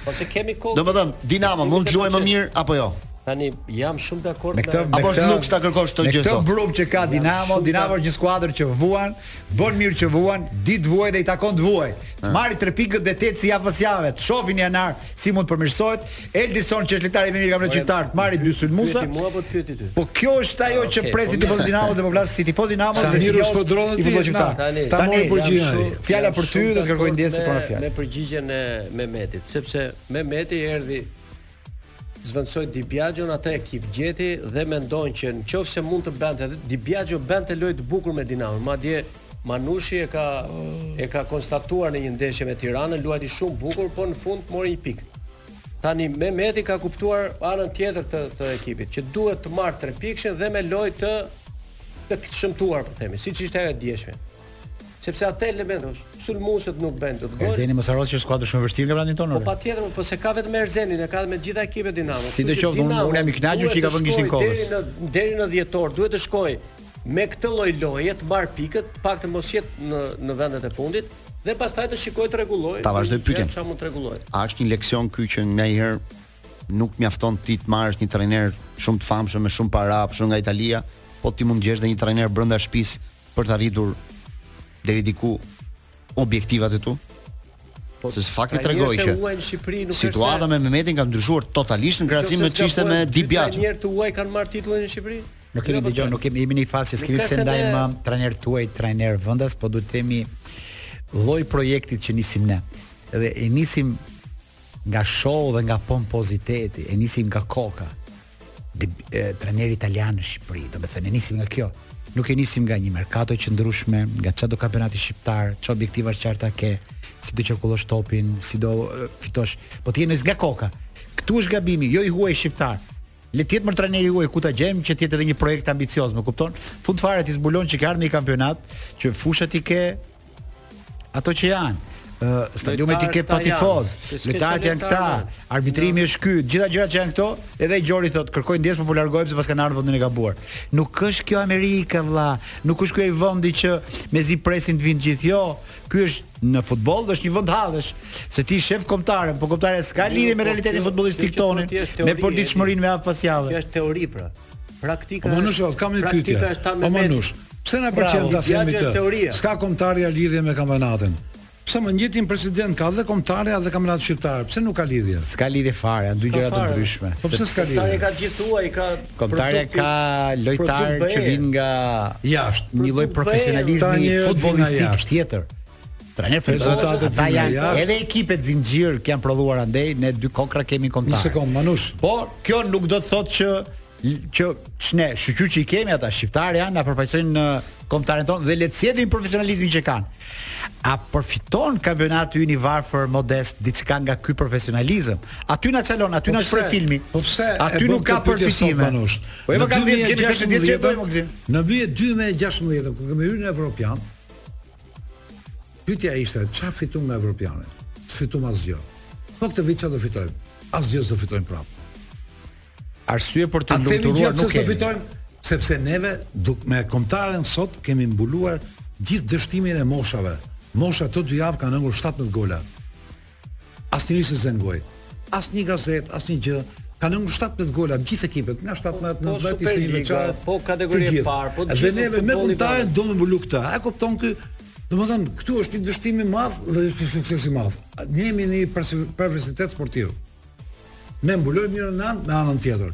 Po se kemi kohë. Domethënë, Dinamo mund të luajë më mirë apo jo? Tani jam shumë dakord me këtë. Apo është luks ta kërkosh këtë gjë sot? Me këtë brum që ka Dinamo, Dinamo është një skuadër që vuan, bën mirë që vuan, di të vuaj dhe i takon të vuaj. Të marri 3 pikët dhe të ecij javë pas jave. Të shoh në janar si mund të përmirësohet. Eldison që është lojtari më mirë kam regjistar, të marri dy sulmuesa. Pyeti mua apo të pyeti ty? Po kjo është ajo ah, që presi po tifoz Dinamo dhe po flas si tifoz Dinamo dhe si tifoz po drejtë i futbollit. Tani ta mori përgjigjen. Fjala për ty dhe të kërkoj ndjesë për fjalë. Me përgjigjen e Mehmetit, sepse Mehmeti erdhi zvendësoi Di Biagion atë ekip gjeti dhe mendon që në qofë se mund të bënte Di Biagio, bënte lojë të bukur me Dinamo madje Manushi e ka e ka konstatuar në një ndeshje me Tiranën luajti shumë bukur por në fund mori një pikë tani Mehmeti ka kuptuar anën tjetër të të ekipit që duhet të marrë trepikëshin dhe me lojë të të shëmtuar po themi siç ishte ajo e djeshme Sepse ai element është, sulmuesit nuk bëjnë dot gol. Erzeni mos harro që është skuadër shumë e vështirë në vendin tonë. Po patjetër, po s'e ka vetëm Erzenin, e ka me të gjitha ekipet Dinamo. Sidoqoftë, unë un jam i kënaqur që i ka vënë gishtin kokës. Deri në deri në dhjetor duhet të shkojë me këtë lloj loje të marr pikët, pak të mos jetë në në vendet e fundit dhe pastaj të shikojë të rregullojë. Ta vazhdoj pyetjen. Çfarë mund të rregullojë? A është një leksion ky që ndonjëherë nuk mjafton ti të marrësh një trajner shumë të famshëm me shumë para, shumë nga Italia, po ti mund të gjesh dhe një trajner brenda shtëpisë për të arritur deri diku objektivat e tu. Po, se fakti tregoi që situata me Mehmetin ka ndryshuar totalisht në krahasim me ç'ishte me Di Biagion. Trajnerë të huaj kanë marrë titullin në Shqipëri? Nuk kemi dëgjuar, jo, nuk kemi jemi në një fazë që kemi pse ndajmë um, trajner të huaj, trajner vendas, po duhet të themi llojin e projektit që nisim ne. Dhe e nisim Nga show dhe nga pompoziteti, e nisim nga koka. Dhe trajneri italian në Shqipëri, do të thënë e nisim nga kjo. Nuk e nisim nga një merkato që ndryshon, nga ç'do kampionati shqiptar, çfarë objektiva të qarta ke, si do qarkullosh topin, si do fitosh, po ti e nis nga koka. Ktu është gabimi, jo i huaj shqiptar. Le të jetë më trajner i huaj ku ta gjejmë që të jetë edhe një projekt ambicioz, më kupton? Fund fare ti zbulon që ke ardhur në kampionat, që fushat i ke, Ato që janë, uh, stadiumet i ke pa tifoz, lojtarët janë këta, arbitrimi është ky, gjitha gjërat që janë këto, edhe Gjori thotë kërkoj ndjesë po largohem se paskam ardhur vendin e gabuar. Nuk është kjo Amerika vëlla, nuk është ky ai vendi që mezi presin të vinë gjithë. Jo, ky është në futboll dhe është një vend hallesh, se ti shef kombëtaren, po kombëtarja s'ka lidhje me po realitetin futbollistik tonë, me përditshmërinë javë pas javë. Kjo është teori pra. Praktika. Po Manush, kam një pyetje. Po Manush, pse na pëlqen ta themi këtë? S'ka kombëtarja lidhje me kampionatin. Pse të njëjtin president ka dhe kombëtarja dhe kampionati shqiptar? Pse nuk ka lidhje? S'ka lidhje fare, janë dy gjëra të ndryshme. Po pse s'ka lidhje? Kombëtarja ka gjithuaj, ka kombëtarja ka lojtarë që vijnë nga jashtë, një lloj profesionalizmi futbollistik tjetër. Trajner, rezultatet ata janë ja. edhe ekipet zinxhir që janë prodhuar andej ne dy kokrra kemi në kombëtare. Një sekond Manush. Po, kjo nuk do të thotë që që çne, shqyr që i kemi ata shqiptar janë na përfaqësojnë në kombëtaren tonë dhe le të sjellin profesionalizmin që kanë. A përfiton kampionati ynë i varfër modest diçka nga ky profesionalizëm? Aty na çalon, aty po na shpreh filmi. Po pse? Aty nuk ka përfitime. Po e jo, më kanë dhënë 2016 që më gzim. Në vitin 2016 kur kemi hyrë në Evropian, Pyetja ishte, çfarë fitum nga evropianit? S'fitum asgjë. Po këtë vit çfarë do fitojmë? Asgjë s'do fitojmë prapë. Arsye për të lumturuar nuk kemi. Fitojmë, sepse neve duk me kombëtaren sot kemi mbuluar gjithë dështimin e moshave. Moshat dy javë kanë hëngër 17 gola. Asnjëri s'e zë në gojë. Asnjë gazetë, asnjë gjë. Kanë hëngër shtatëmbëdhjetë gola të gjithë ekipet, nga shtatëmbëdhjetë në nëntëmbëdhjetë ishte një veçare. Po kategori e parë, po të gjithë. Dhe neve me kombëtaren dom me mbulu këtë. A e kupton ky? Domethënë, këtu është një dështim i madh dhe është një sukses i madh. Ne jemi në një perversitet sportiv. Ne mbulojmë njërën anë me anën tjetër.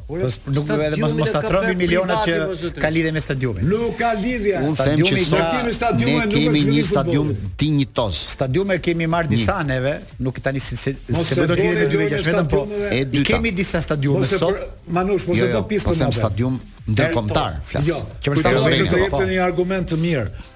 Ore, nuk do edhe mos mos ta trembim milionat që ka lidhje me stadiumin. Nuk ka lidhje. Unë them që sa kemi stadium e nuk kemi një stadium dinjitoz. Stadiume kemi marrë disa neve, nuk tani si se se do të lidhje me dy gjashtë vetëm po. E dy kemi disa stadiume sot. Manush, mos e bë pistën. Po them stadium ndërkombëtar flas. Jo, që për stadium do të jepte një argument të mirë.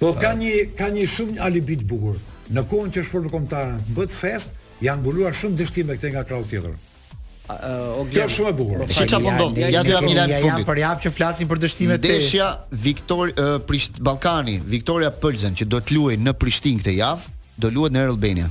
Po ka një ka një shumë alibi të bukur. Në kohën që është folur kombëtare, bëhet festë, janë mbuluar shumë dështime këtej nga krahu tjetër. O Kjo është shumë e bukur. Si çfarë po ndodh? Ja lajmi i fundit. Ja për javë që flasin për dështime të. Ndeshja Viktor Prisht Ballkani, Viktoria Plzen që do të luajë në Prishtinë këtë javë, do luhet në Air Albania.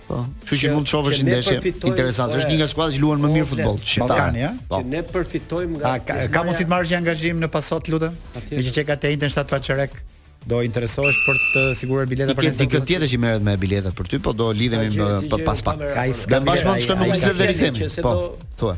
Po. Kështu që mund të shohësh një ndeshje interesante. Është një nga skuadrat që luajnë më mirë futboll shqiptar. Po. Që ne përfitojmë nga ka, ka mundësi të marrësh një angazhim në pasot, lutem. Meqë qenke te Interi 7 pa çerek do interesohesh për të siguruar bileta për nesër. Dikë tjetër që merret me biletat për ty, po do lidhemi pas pak. Ne bashkë mund të shkojmë në Ulzë dhe rikthehemi. Po. Thuaj.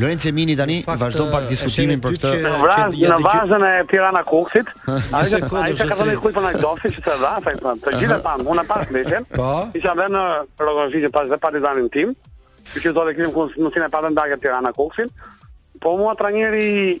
Lorenc Emini tani vazhdon pak diskutimin për këtë. Në vrazh, në vazhdën e Tirana Kukësit, ai se ai se ka thënë kujt po na dofti që të dha, sa i thënë. Të gjithë pam, unë pash ndeshjen. Po. Isha vënë në Rrogozhinë pash dhe Partizanin tim. Që që zotë e kilim ku në sinë e padën dagë Tirana Kukësit. Po mua trajneri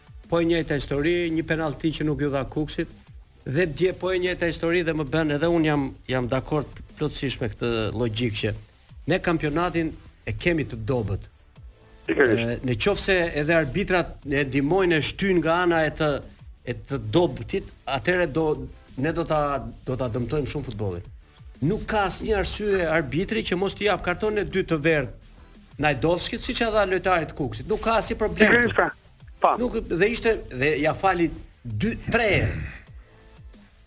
Po e njëjta histori, një penallti që nuk iu dha Kukësit dhe dje po e njëjta histori dhe më bën edhe un jam jam dakord plotësisht me këtë logjikë që ne kampionatin e kemi të dobët. Pikërisht. Në qoftë se edhe arbitrat e ndihmojnë e shtyn nga ana e të e të dobëtit, atëherë do ne do ta do ta dëmtojmë shumë futbollin. Nuk ka asnjë arsye arbitri që mos t'i jap kartonin e dytë të verdhë Najdovskit, siç ia dha lojtarit të Kukësit. Nuk ka asnjë problem. Pikërisht. Pam. Nuk dhe ishte dhe ia fali 2 3 herë.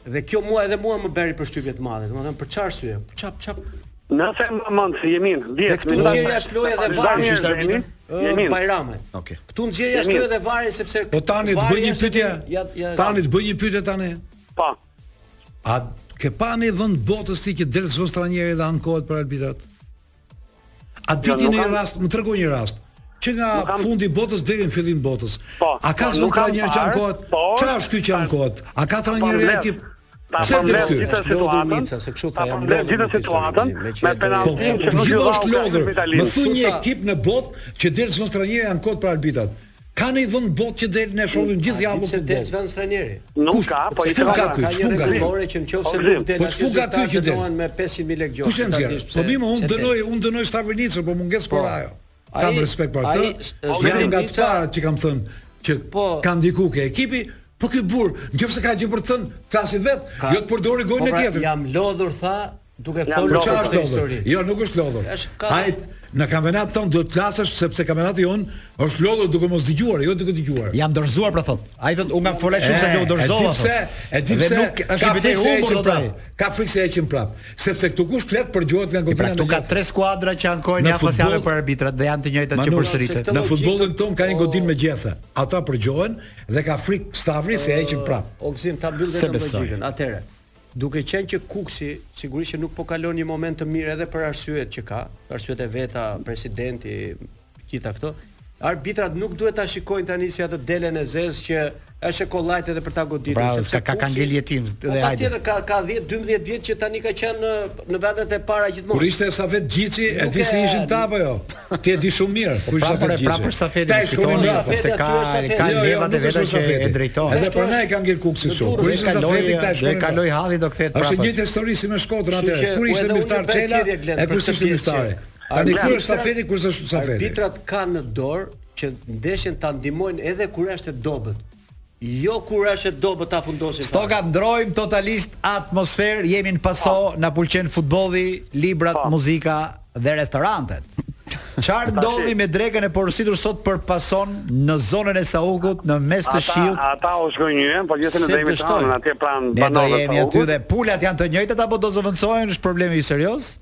Dhe kjo mua edhe mua më bëri përshtypje të madhe, domethënë për çfarë arsye? Çap çap Në të më mund si jemi 10 minuta. Kjo gjëja është loja dhe vari është jemi. Jemi Bajrame. Okej. Ktu gjëja është loja dhe vari sepse Po tani të bëj një pyetje. Tani të bëj një pyetje tani. Po. A ke pa në vend të botës ti që del zëvendëstrajneri dhe ankohet për arbitrat? A di ti një rast, më tregoj një rast, që nga kam... fundi i botës deri në fillim të botës. Po, a ka po, zëvendëstrajner që ankohet? Çfarë është ky që ankohet? A ka trajner ekipi? Ta pse të dy? Gjithë situatën, se kështu tha jam lodhur. Gjithë situatën me penaltin që po gjithë është lodhur. Më thuaj një ekip në botë që del zëvendëstrajneri ankohet për arbitrat. Ka ndonjë vënd bote që del ne shofim gjithë javën futbol. Nuk ka, trajneri. Nuk ka, po i ka ky, ç'ku ka ky? që në qofë se nuk del aty që ta dënohen me 500.000 lekë gjobë. Kush e nxjerr? Po mirë mo, unë dënoj, unë dënoj Stavri Nicën, për mungesë po. kurajo. Kam respekt për atë, jam nga të parët që kam thënë që po, ka ndiku ke ekipi, Po ky burr, në qoftë se ka gjë për të thënë, të flasi vet, jo të përdori gojën e pra, tjetrit. Jam lodhur tha, Duke folur për çfarë është histori. Jo, nuk është lodhur. Ai në kampionatin ton duhet të flasësh sepse kampionati jon është lodhur duke mos dëgjuar, jo duke dëgjuar. Jam dorëzuar pra thot. Ai thot unë kam folë shumë se do dorëzova. Sepse e di pse nuk është i vërtetë humbur do ai. Ka frikë se e heqin prap. Sepse këtu kush flet përgjohet nga Godina. Pra ka tre skuadra që ankohen javë pas jave për arbitrat dhe janë të njëjtat që përsëriten. Në futbollin ton ka një godinë me gjethe. Ata përgjohen dhe ka frikë Stavri se e heqin prap. Oksim ta mbyll vetëm logjikën. Atëherë Duke qenë që Kukësi sigurisht që nuk po kalon një moment të mirë edhe për arsyet që ka, arsyet e veta, presidenti, gjitha këto, arbitrat nuk duhet ta shikojnë tani si atë delen e zezë që është e kollajt edhe për ta goditur pra, sepse ka ka ngel jetim po, dhe hajde. Patjetër ka ka 10 12 vjet që tani ka qenë në vendet e para gjithmonë. Kur ishte Safet Gjici, e di se ishin ta apo jo? Ti e di shumë mirë, po kur ishte Safet Gjici? Prapër Safeti e shkoni apo sepse ka ka jo, jo, leva të veta që e drejton. Edhe pranaj ka ngel Kukësi kështu. Kur ishte Safeti ta shkoi. Do kalojë halli do kthehet prapë. Është e njëjta histori si me Shkodrën atë. Kur ishte Miftar Çela, e kur ishte Miftari. Tani kur është Safeti, kur është Safeti. Arbitrat kanë në dorë që ndeshjen ta ndihmojnë edhe kur është e dobët. Jo kur është e dobët ta fundosin fare. Stoka ndërrojmë totalisht atmosferë, jemi në paso, po. na pëlqen futbolli, librat, pa. Po. muzika dhe restorantet. Çfarë ndodhi me drekën e porositur sot për pason në zonën e Saukut në mes të shiut? Ata ata u zhgënjyen, po gjithë në dhëmi të hanë atje pranë banorëve. Ne do jemi aty dhe pulat janë të njëjtat apo do zëvendësohen, është problem serioz?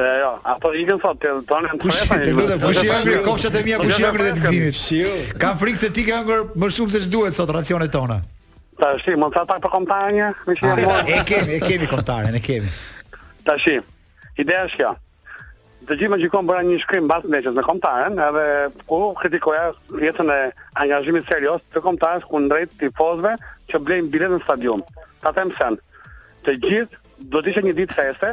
Jo, ato ikën sot të tonë në kush të lutem kush i hëngri kofshët e mia kush i hëngri të Gëzimit. Kam frikë se ti ke hëngër më shumë se ç'duhet sot racionet tona. Tashi, mund ta tak për kombëtaren një? Më shihni më. E kemi, e kemi kombëtaren, e kemi. Tashi. Ideja është kjo. Të gjithë më gjikon bëra një shkrim mbas ndeshjes me kombëtaren, edhe ku kritikoja jetën e angazhimit serioz të kombëtares kundrejt tifozëve që blejnë biletën në stadium. Ta them pse. Të gjithë do të ishte një ditë feste,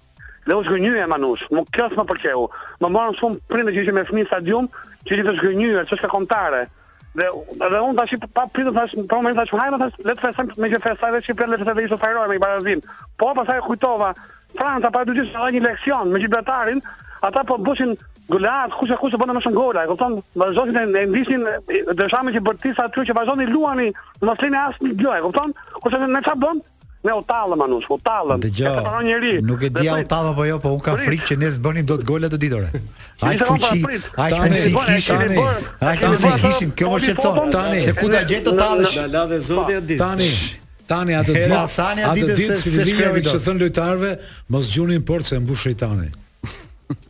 Dhe u zhgënjyem Anush, mu kjo s'më pëlqeu. Më morën shumë prindër që ishin me fëmijë në stadium, që ishin të zhgënjyer, nga kombëtarja. Dhe dhe unë tash pa pritur tash në moment tash hajmë tash le të festojmë me gjithë festa dhe shqiptar le të festojmë ishte fajror me barazim. Po pastaj e kujtova Franca para dy ditësh dha një leksion me Gjibraltarin, ata po bëshin golat, kush e kush bën më shumë gola, e kupton? Vazhdonin e ndiqje Deshamin që bërtiste aty që vazhdoni luani, mos lini asnjë gjë, e kupton? Kurse ne çfarë bëmë? Ne u tallëm Anush, u tallëm. Dëgjo, e separon njëri. Nuk e di u tallë apo jo, po un kam frikë që ne s'bënim dot gol atë ditë ore. Aq fuqi, ai tani si kishin, ai tani si kishin, kjo më shqetëson. Tani se ku ta gjet të tallësh. Na la dhe zoti atë ditë. Tani Tani atë ditë, atë ditë se se shkrevi që thonë lojtarëve, mos gjuni në portë se mbush shejtani.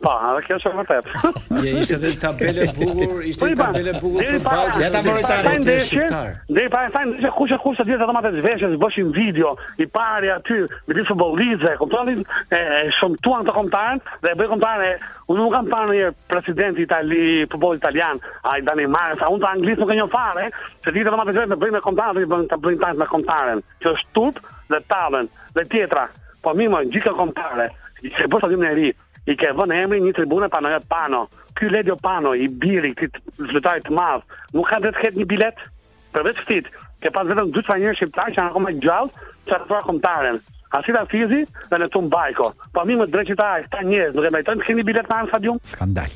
Po, edhe kjo është e vërtetë. Jo ishte një tabelë e bukur, ishte po, një tabelë e bukur përballë. Ja ta mori tani në ndeshje. Deri para sa ndeshje kush e kush të hyjë te dhomat e zhveshjes, të bëshin video, i pari aty, me ditë futbollizë, kupton ti? E shumë tuan të kombëtarën dhe e bëj kombëtarën e unë nuk kam parë një president itali futboll italian, ai dani marrë sa unë të anglisë nuk e njoh fare, se hyjnë te dhomat e zhveshjes të bëjnë me kombëtarën, të bëjnë tani me kombëtarën. Që është turp dhe tallën dhe tjetra. Po mirë moj, gjithë kombëtare, ke bërë stadiumin e ri, i ke vënë emrin një tribune Panajot Pano. Ky Ledio Pano, i biri këtij lojtarit të madh, nuk ka të drejtë të ketë një bilet? Përveç këtij, ke pas vetëm dy trajnerë shqiptarë që janë akoma gjallë, që kanë drejtuar kombëtaren. Astrit Hafizi dhe Neptun Bajko. Po mirë mo dreqi ta, këta njerëz, nuk e meritojnë të kenë një biletë në atë stadium? Skandal.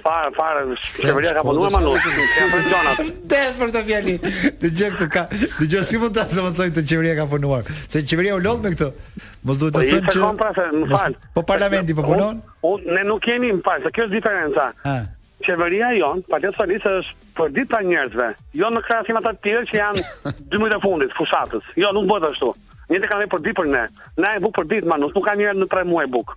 Fare, fare, qeveria ka punuar ma. Nuk ka bërë gjëra. Des për të fjalin. Dëgjo këtu ka, dëgjo si mund ta zëvendësoj atë qeveria ka punuar. Se qeveria u lodh me këtë. Mos duhet të po, thënë që pra, se, më fal. Po parlamenti po punon? Unë ne nuk kemi, më fal, se kjo është diferenca. Ha. Qeveria jonë, Partia Socialiste është për ditë pranë njerëzve. Jo në krahasim ata të tjerë që janë 12 e fundit fushatës. Jo, nuk bëhet ashtu. Njerëzit hanë për ditë për ne. Hanë bukë për ditë, ma nuk hanë një herë në 3 muaj bukë.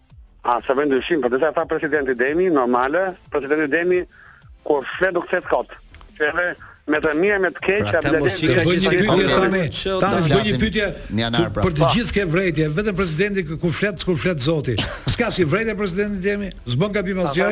A se vjen ndryshim, për ato ça tha presidenti Demi, normale, presidenti Demi kur flet nuk flet kot. Që edhe me të mirë me të keq, pra, apo si ka gjë që po tani, tani bëj një pyetje pra. për të po. gjithë ke vërejtje, vetëm presidenti kur flet, kur flet zoti. S'ke asnjë vërejtje presidenti Demi, s'bën gabim asgjë.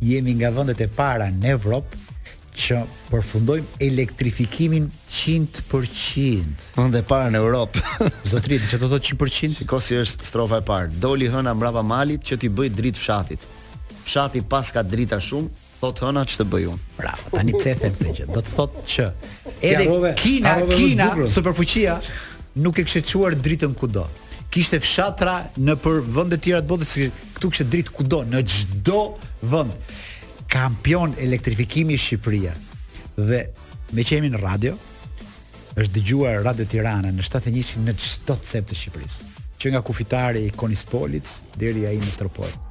Jemi nga vendet e para në Evropë që përfundojmë elektrifikimin 100%. Vendi i parë në Europë. Zotëri, çfarë do të thotë 100%? Shiko si është strofa e parë. Doli hëna mbrapa malit që t'i bëj dritë fshatit. Fshati paska drita shumë, thotë hëna ç'të bëj unë. Bravo. Tani pse e them këtë gjë? Do të thotë që edhe harrove, Kina, harrove Kina, superfuqia nuk e kishte çuar dritën kudo. Kishte fshatra nëpër vende të tjera të botës, Këtu kishte dritë kudo në çdo vend. Kampion elektrifikimi Shqipëria. Dhe meqë jemi në radio, është dëgjuar Radio Tirana në 71 në çdo cep të Shqipërisë. Që nga kufitari i Konispolit deri ai në Tropojë.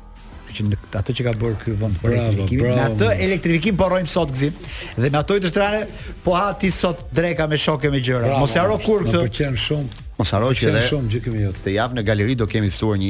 Që me atë që ka bërë ky vend për elektrifikimin, me atë elektrifikim po rrojmë sot Gëzim. Dhe me ato të shtruame, po ha ti sot dreka me shokë me gjëra. Mos e harro kurrë këtë. Më pëlqen shumë Mos harro që edhe shumë gjykimi jot. Këtë javë në galeri do kemi të ftuar një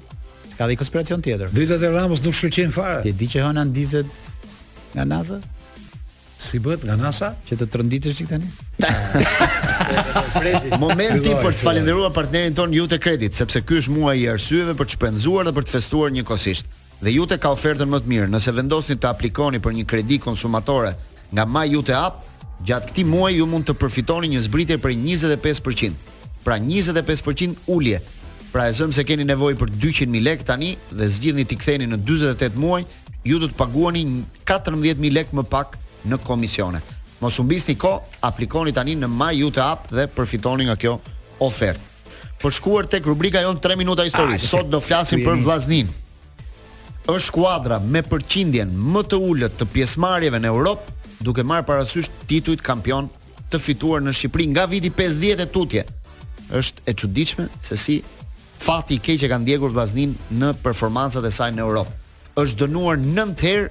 Ka dhe një konspiracion tjetër. Dritat e Ramës nuk shkëlqejnë fare. Ti di që hëna ndizet nga NASA? Si bëhet nga NASA? Që të tronditesh ti tani? Momenti për të falënderuar partnerin tonë Iute Credit, sepse ky është muaji i arsyeve për të shpenzuar dhe për të festuar njëkohësisht. Dhe Iute ka ofertën më të mirë, nëse vendosni të aplikoni për një kredi konsumatore Nga My Iute App, gjatë këtij muaji ju mund të përfitoni një zbritje prej njëzet e pesë për qind. Pra njëzet e pesë për qind ulje. Pra e zëmë se keni nevojë për dyqind mijë lekë tani dhe zgjidhni t'i ktheni në dyzet e tetë muaj, ju do të paguani katërmbëdhjetë mijë lekë më pak në komisione. Mos humbisni kohë, aplikoni tani në My Iute App dhe përfitoni nga kjo ofertë. Për të shkuar tek rubrika jonë tre minuta histori, sot do flasim për Vllazninë. Është skuadra me përqindjen më të ulët të pjesëmarrjeve në Europë, duke marrë parasysh titujt kampion të fituar në Shqipëri nga viti pesëdhjetë e tutje. Është e çuditshme se si fati i keq e ka ndjekur Vllazninë në performancat e saj në Europë. Është dënuar 9 herë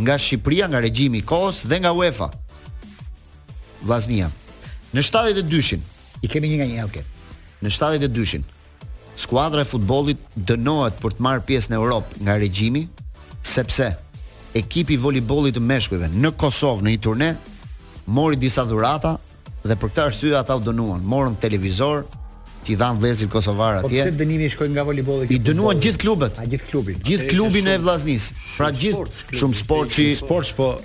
nga Shqipëria, nga regjimi i kohës dhe nga UEFA. Vllaznia. Në 72-shin, i kemi një nga një, okay. Në 72-shin, Skuadra e futbollit dënohet për të marrë pjesë në Europë nga regjimi, sepse ekipi i volejbollit të meshkujve në Kosovë në një turne mori disa dhurata dhe për këtë arsye ata u dënuan, morën televizor, që i dhanë vëllezërit kosovarë atje. Po pse dënimi shkoi nga volejbolli? I dënuan gjithë klubet. A gjithë klubin. Gjithë klubin e Vllaznisë. Pra gjithë shumësportëshi, sportet po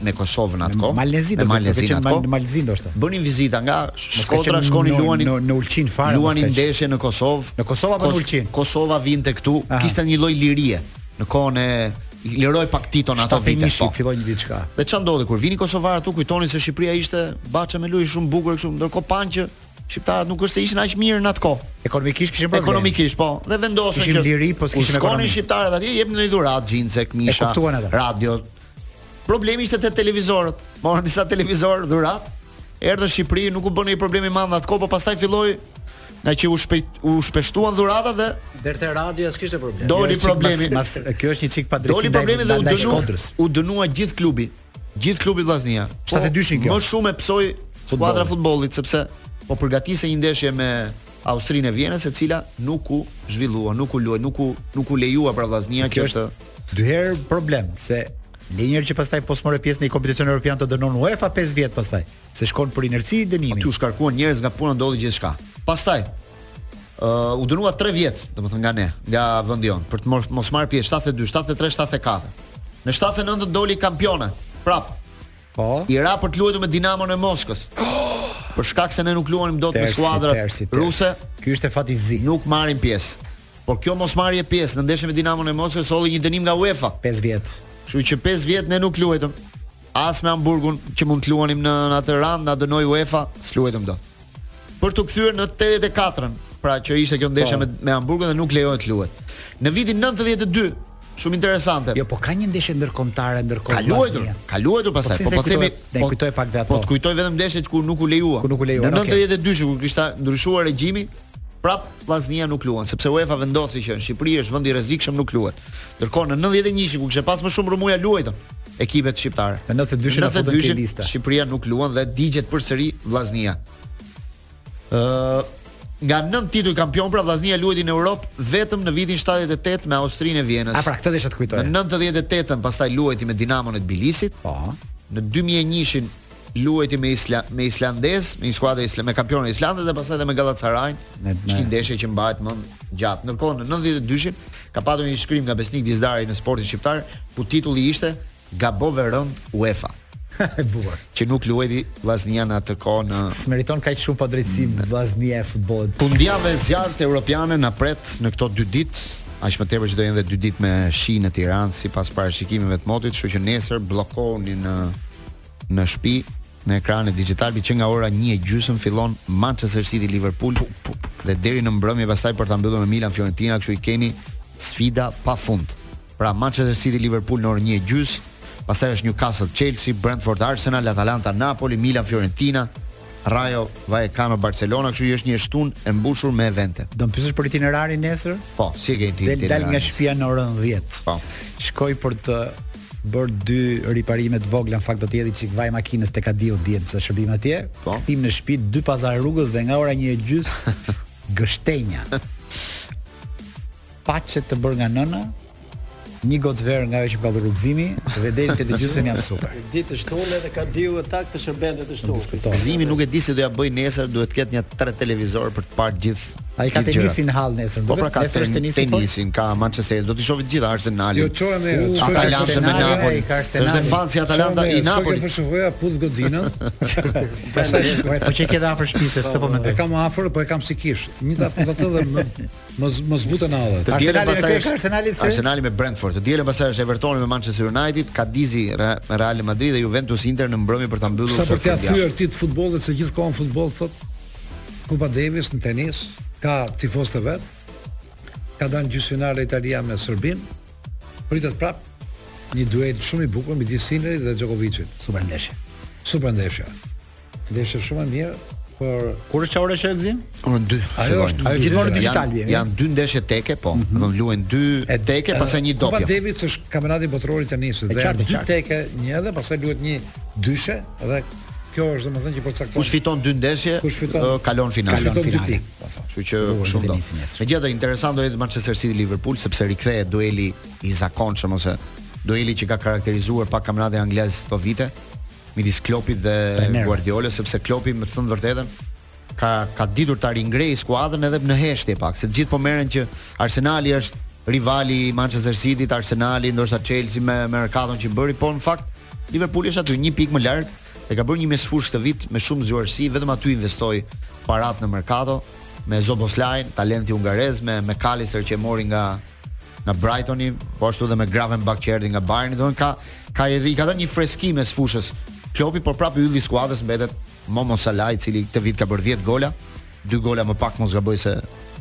me Kosovën atë kohë. Mal i Zi do të qenë mal, Mal i Zi ndoshta. Bënin vizita nga Shkodra shkonin luanin në, në Ulqin fare. Luanin ndeshje në Kosovë. Në Kosovë apo në Ulqin? Kosova vinte këtu, kishte një lloj lirie në kohën e liroi pak Titon ato vite. Po. filloi një diçka. Dhe ça ndodhi kur vinin kosovarët, kujtonin se Shqipëria ishte bahçe me lule shumë bukur kështu, ndërkohë panë që Shqiptarët nuk është se ishin aq mirë në atë kohë. Ekonomikisht kishin probleme. Ekonomikisht, po. Dhe vendosën që liri, po kishin ekonomi. Shkonin shqiptarët atje, jepnin një dhuratë xhinse, këmisha, radio. Problemi ishte te televizorët. Morën disa televizorë dhuratë. Erdhën në Shqipëri, nuk u bë një problem i madh në atë kohë, po pastaj filloi ngaqë u shpejt u shpeshtuan dhuratat dhe deri te radio s'kishte problem. Doli problemi, mas, kjo është një çik padrejtësi. Doli problemi dhe u dënua, u dënua gjithë klubi. Gjithë klubi Vllaznia. Po, më shumë e pësoi skuadra e futbollit sepse po përgatitej një ndeshje me Austrinë e Vjenës e cila nuk u zhvillua, nuk u luaj, nuk u nuk u lejua pra Vllaznia, kjo është dy herë problem se lëre që pastaj po s'more pjesë në kompeticion evropian të dënon UEFA 5 vjet pastaj, se shkon për inerci dënimi. Aty u shkarkuan njerëz nga puna ndodhi gjithçka. Pastaj uh, u dënua 3 vjet, domethënë nga ne, nga vendi jonë, për të mos, mos marrë pjesë 72, 73, 74. Në 79 doli kampione. Prap. Po. I ra për të luajtur me Dinamon e Moskës. Për shkak se ne nuk luanim dot me skuadra ruse. Ky ishte fat i zi. Nuk marrim pjesë. Por kjo mosmarrje pjesë në ndeshjen me Dinamon e Moskës solli një dënim nga UEFA. 5 vjet. Kështu që 5 vjet ne nuk luajtëm. as me Hamburgun që mund të luanim në atë raund na dënoi UEFA, s'luajtëm dot. Për t'u kthyer në 84-ën, pra që ishte kjo ndeshja po. me me Hamburgun dhe nuk lejohet të luhet. Në vitin 92 Shumë interesante. Jo, po ka një ndeshje ndërkombëtare ndërkohë. Ka luajtur, ka luajtur po pastaj. Po po themi, na i kujto pak dhe ato. Po të kujtoj vetëm ndeshjet ku nuk u lejua. Ku nuk u lejua. Në 92 kur kishte ndryshuar regjimi, prap Vllaznia nuk luan sepse UEFA vendosi që në Shqipëri është vend i rrezikshëm nuk luhet. Ndërkohë në 91-shin ku kishte pas më shumë rrëmujë luajtën ekipet shqiptare. Në 92-shin na futën në listë. Shqipëria nuk luan dhe digjet përsëri Vllaznia. Ë uh, nga 9 tituj kampion pra Vllaznia luajti në Europë vetëm në vitin 78 me Austrinë e Vienës. A pra këtë desha të kujtoj. Në 98-ën pastaj luajti me Dinamon e Tbilisit. Po. Në 2001-shin luajti me Isla, me Islandez, me një skuadër isla, me kampionin e Islandës dhe pastaj edhe me Gallatasaray, një ndeshje që mbahet më gjatë. Ndërkohë në 92-shin ka patur një shkrim nga Besnik Dizdari në sportin shqiptar, ku titulli ishte Gabove rëndë UEFA. e bukur. Që nuk luajti Vllaznia në atë kohë s'meriton kaq shumë padrejtësi mm. Vllaznia e futbollit. Fundjavë e zjarrtë europiane na pret në këto dy ditë. Aq më tepër që do jenë edhe dy ditë me shi në Tiranë sipas parashikimeve të motit, kështu që nesër bllokohuni në në shtëpi në ekranet Digitalb që nga ora 1:30 fillon Manchester City Liverpool dhe deri në mbrëmje pastaj për ta mbyllur me Milan Fiorentina, kështu i keni sfida pafund. Pra Manchester City Liverpool në orën 1:30, pastaj është Newcastle Chelsea, Brentford Arsenal, Atalanta Napoli, Milan Fiorentina, Rayo Vallecano Barcelona, kështu që është një e shtunë e mbushur me evente. Do të pyesësh për itinerarin nesër? Po, si e ke itinerarin? Dal nga shtëpia në orën 10. Po. Shkoj për të bërë dy riparime të vogla, në fakt do të hedh i çik vaj makinës te Kadiu dihet shërbimi atje. Po. Kthim në shtëpi dy pazare rrugës dhe nga ora 1:30 gështenja. Paçe të bërë nga nëna, një gotë verë nga ajo që bën Gëzimi dhe deri te tetë e gjysmën jam super. Ditë të shtunë edhe Kadiu në fakt të shërben dhe të shtunë. Gëzimi nuk e di si do ja bëjë nesër, duhet të ketë nja tre televizorë për të parë gjithë Ai ka tenisin në hall nesër, po, pra, nesër është tenisi. Po? Tenisin ka Manchester, do t'i shohë të gjitha Arsenal. Jo çoj me Atalanta me Napoli. Është fans i Atalanta i Napoli. Çoj fshvoja pus godinën. Pastaj shkoj, po çe ke dha afër shtëpisë, këtë po mendoj. E kam afër, po e kam si kish. Një ta pus atë dhe më më më zbutë në hall. Të dielën pastaj është Arsenali se Arsenali me Brentford. Të dielën pastaj është Everton me Manchester United, Kadizi Real Madridi dhe Juventus Inter në mbrëmje për ta mbyllur. Sa për të thyer ritmin të futbollit se gjithë kohën futboll thotë Kupa Davis në tenis ka tifozët e vet. Ka dalë gjysmëfinale Italia me Serbinë. Pritet prap një duel shumë i bukur midis Sinnerit dhe Djokovicit. Super ndeshje. Super ndeshje. Ndeshje shumë e mirë por kur është ora Gëzim? Ora 2. Ajo është ajo gjithmonë në Digitalb vjen. Janë dy ndeshje teke, po. Mm -hmm. Do luajnë dy teke, pastaj një dopio. Kupa Davis është kampionati botëror i tenisit dhe janë dy teke, një edhe pastaj luhet një dyshe dhe Kjo është domethënë që përcakton. Kush fiton dy ndeshje, kush fiton uh, kalon në finale. Kalon në finale. Po thon. Kështu që shumë do. Megjithatë interesant do jetë Manchester City Liverpool sepse rikthehet dueli i zakonshëm ose dueli që ka karakterizuar pak kampionatin anglez këto vite midis Kloppit dhe Guardiolës sepse Kloppi me thënë të vërtetën ka ka ditur ta ringrejë skuadrën edhe në heshtje pak, se të gjithë po merren që Arsenali është rivali i Manchester City-t, Arsenali ndoshta Chelsea me merkaton që bëri, po në fakt Liverpooli është aty një pikë më lart dhe ka bërë një mesfushë këtë vit me shumë zgjuarsi, vetëm aty investoi parat në merkato me Szoboszlain, talenti hungarez me Mac Allister që e mori nga nga Brightoni, po ashtu dhe me Gravenberch që erdhi nga Bayern, domthonë ka ka edhe i ka dhënë një freski mesfushës Klopi, por prapë ylli i skuadrës mbetet Momo Salah i cili këtë vit ka bërë 10 gola, dy gola më pak mos gaboj se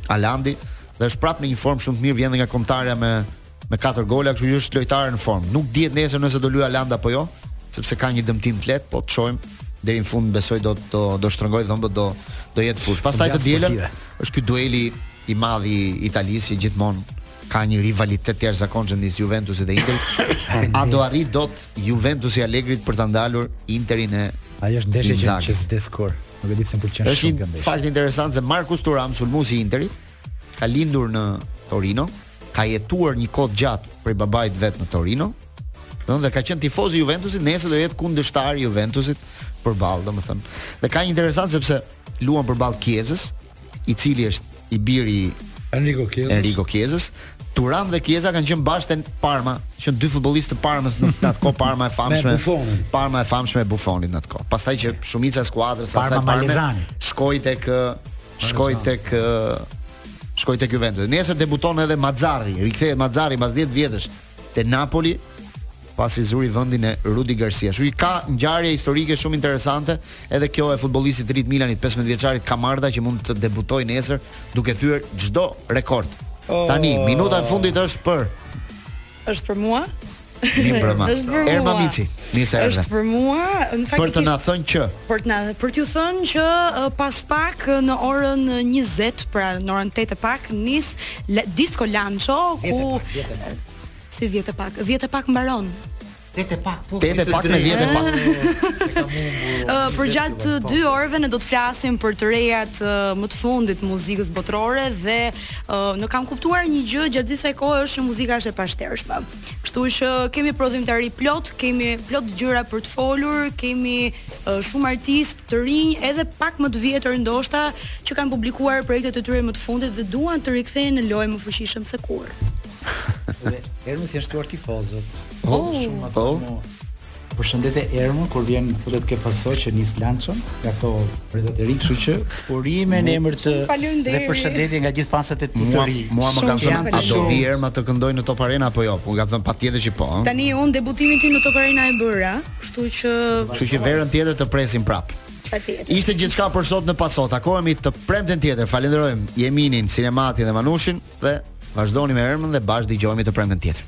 Haalandi dhe është prapë në një formë shumë të mirë, vjen edhe nga kombëtarja me me 4 gola, kështu që është lojtar në formë. Nuk dihet nesër nëse do luajë Haaland apo jo, sepse ka një dëmtim të lehtë, po të shohim deri në fund besoj do do do shtrëngojë dhëmbët do do jetë në fushë. Pastaj të dielën është ky dueli i madh i Italisë që gjithmonë ka një rivalitet të jashtëzakonshëm midis Juventusit dhe Interit. A do arrit dot Juventusi i Allegrit për ta ndalur Interin e Ai është ndeshje që që s'vdes kurrë. Nuk e di pse më pëlqen shumë kjo ndeshje. Është fakt interesant se Marcus Thuram, sulmuesi i Interit, ka lindur në Torino, ka jetuar një kohë të gjatë prej babait vet në Torino. Dhe ka qenë tifoz i Juventusit, nesër do jetë kundërshtar i Juventusit përballë, domethënë. Dhe ka një interesant sepse luan përballë Chiesës, i cili është i biri i Enrico Chiesa. Enrico Chiesa. Thuram dhe Chiesa kanë qenë bashkë në Parma, që dy futbollistë të Parmës në atë kohë Parma e famshme. Parma e famshme e Buffonit në atë kohë. Pastaj që shumica e skuadrës sa sa Parma shkoi tek shkoi tek shkoi tek Juventus. Nesër debuton edhe Mazzarri, rikthehet Mazzarri pas 10 vjetësh te Napoli pasi zuri vendin e Rudi Garcia. Kështu që ka ngjarje historike shumë interesante, edhe kjo e futbollistit të ri të Milanit 15 vjeçarit Camarda që mund të debutojë nesër duke thyer çdo rekord. Oh. Tani minuta e fundit është për është për mua. Mi brëma. Erma Mici, mirë se erdhe. Është për mua, në fakt për të na thënë që për të na për t'ju thënë që pas pak në orën 20, pra në orën 8 e pak nis La, Disco Lancio ku si 10 e pak, 10 e pak mbaron. 8 e pak, po. 8 e pak me 10 e pak. Uh, për gjatë dy orëve ne do të flasim për të rejat uh, më të fundit të muzikës botërore dhe uh, në kam kuptuar një gjë gjatë kësaj kohe është që muzika është e pashtershme. Kështu që kemi prodhimtari plot, kemi plot gjëra për të folur, kemi uh, shumë artistë të rinj, edhe pak më të vjetër ndoshta që kanë publikuar projektet e tyre më të fundit dhe duan të rikthehen në lojë më fuqishëm se kurrë. Ermës janë shtuar tifozët. Oh, shumë ato. Oh. Përshëndetje Erma, kur vjen futet ke paso që nis lançon nga ato brezat e rinj, kështu që urime në emër të dhe përshëndetje nga gjithë fansat e tu të rinj. Mua më kanë thënë a do vi Erma të këndoj në Top Arena apo jo? Po kam thënë patjetër që po. Tani un debutimin tim në Top Arena e bëra, kështu që Kështu që verën tjetër të presim prap. Patjetër. Ishte gjithçka për sot në paso. Takohemi të premten tjetër. Falenderojmë Jeminin, Sinematin dhe Manushin dhe vazhdoni me Ermën dhe bashkë dëgjohemi të premten tjetër.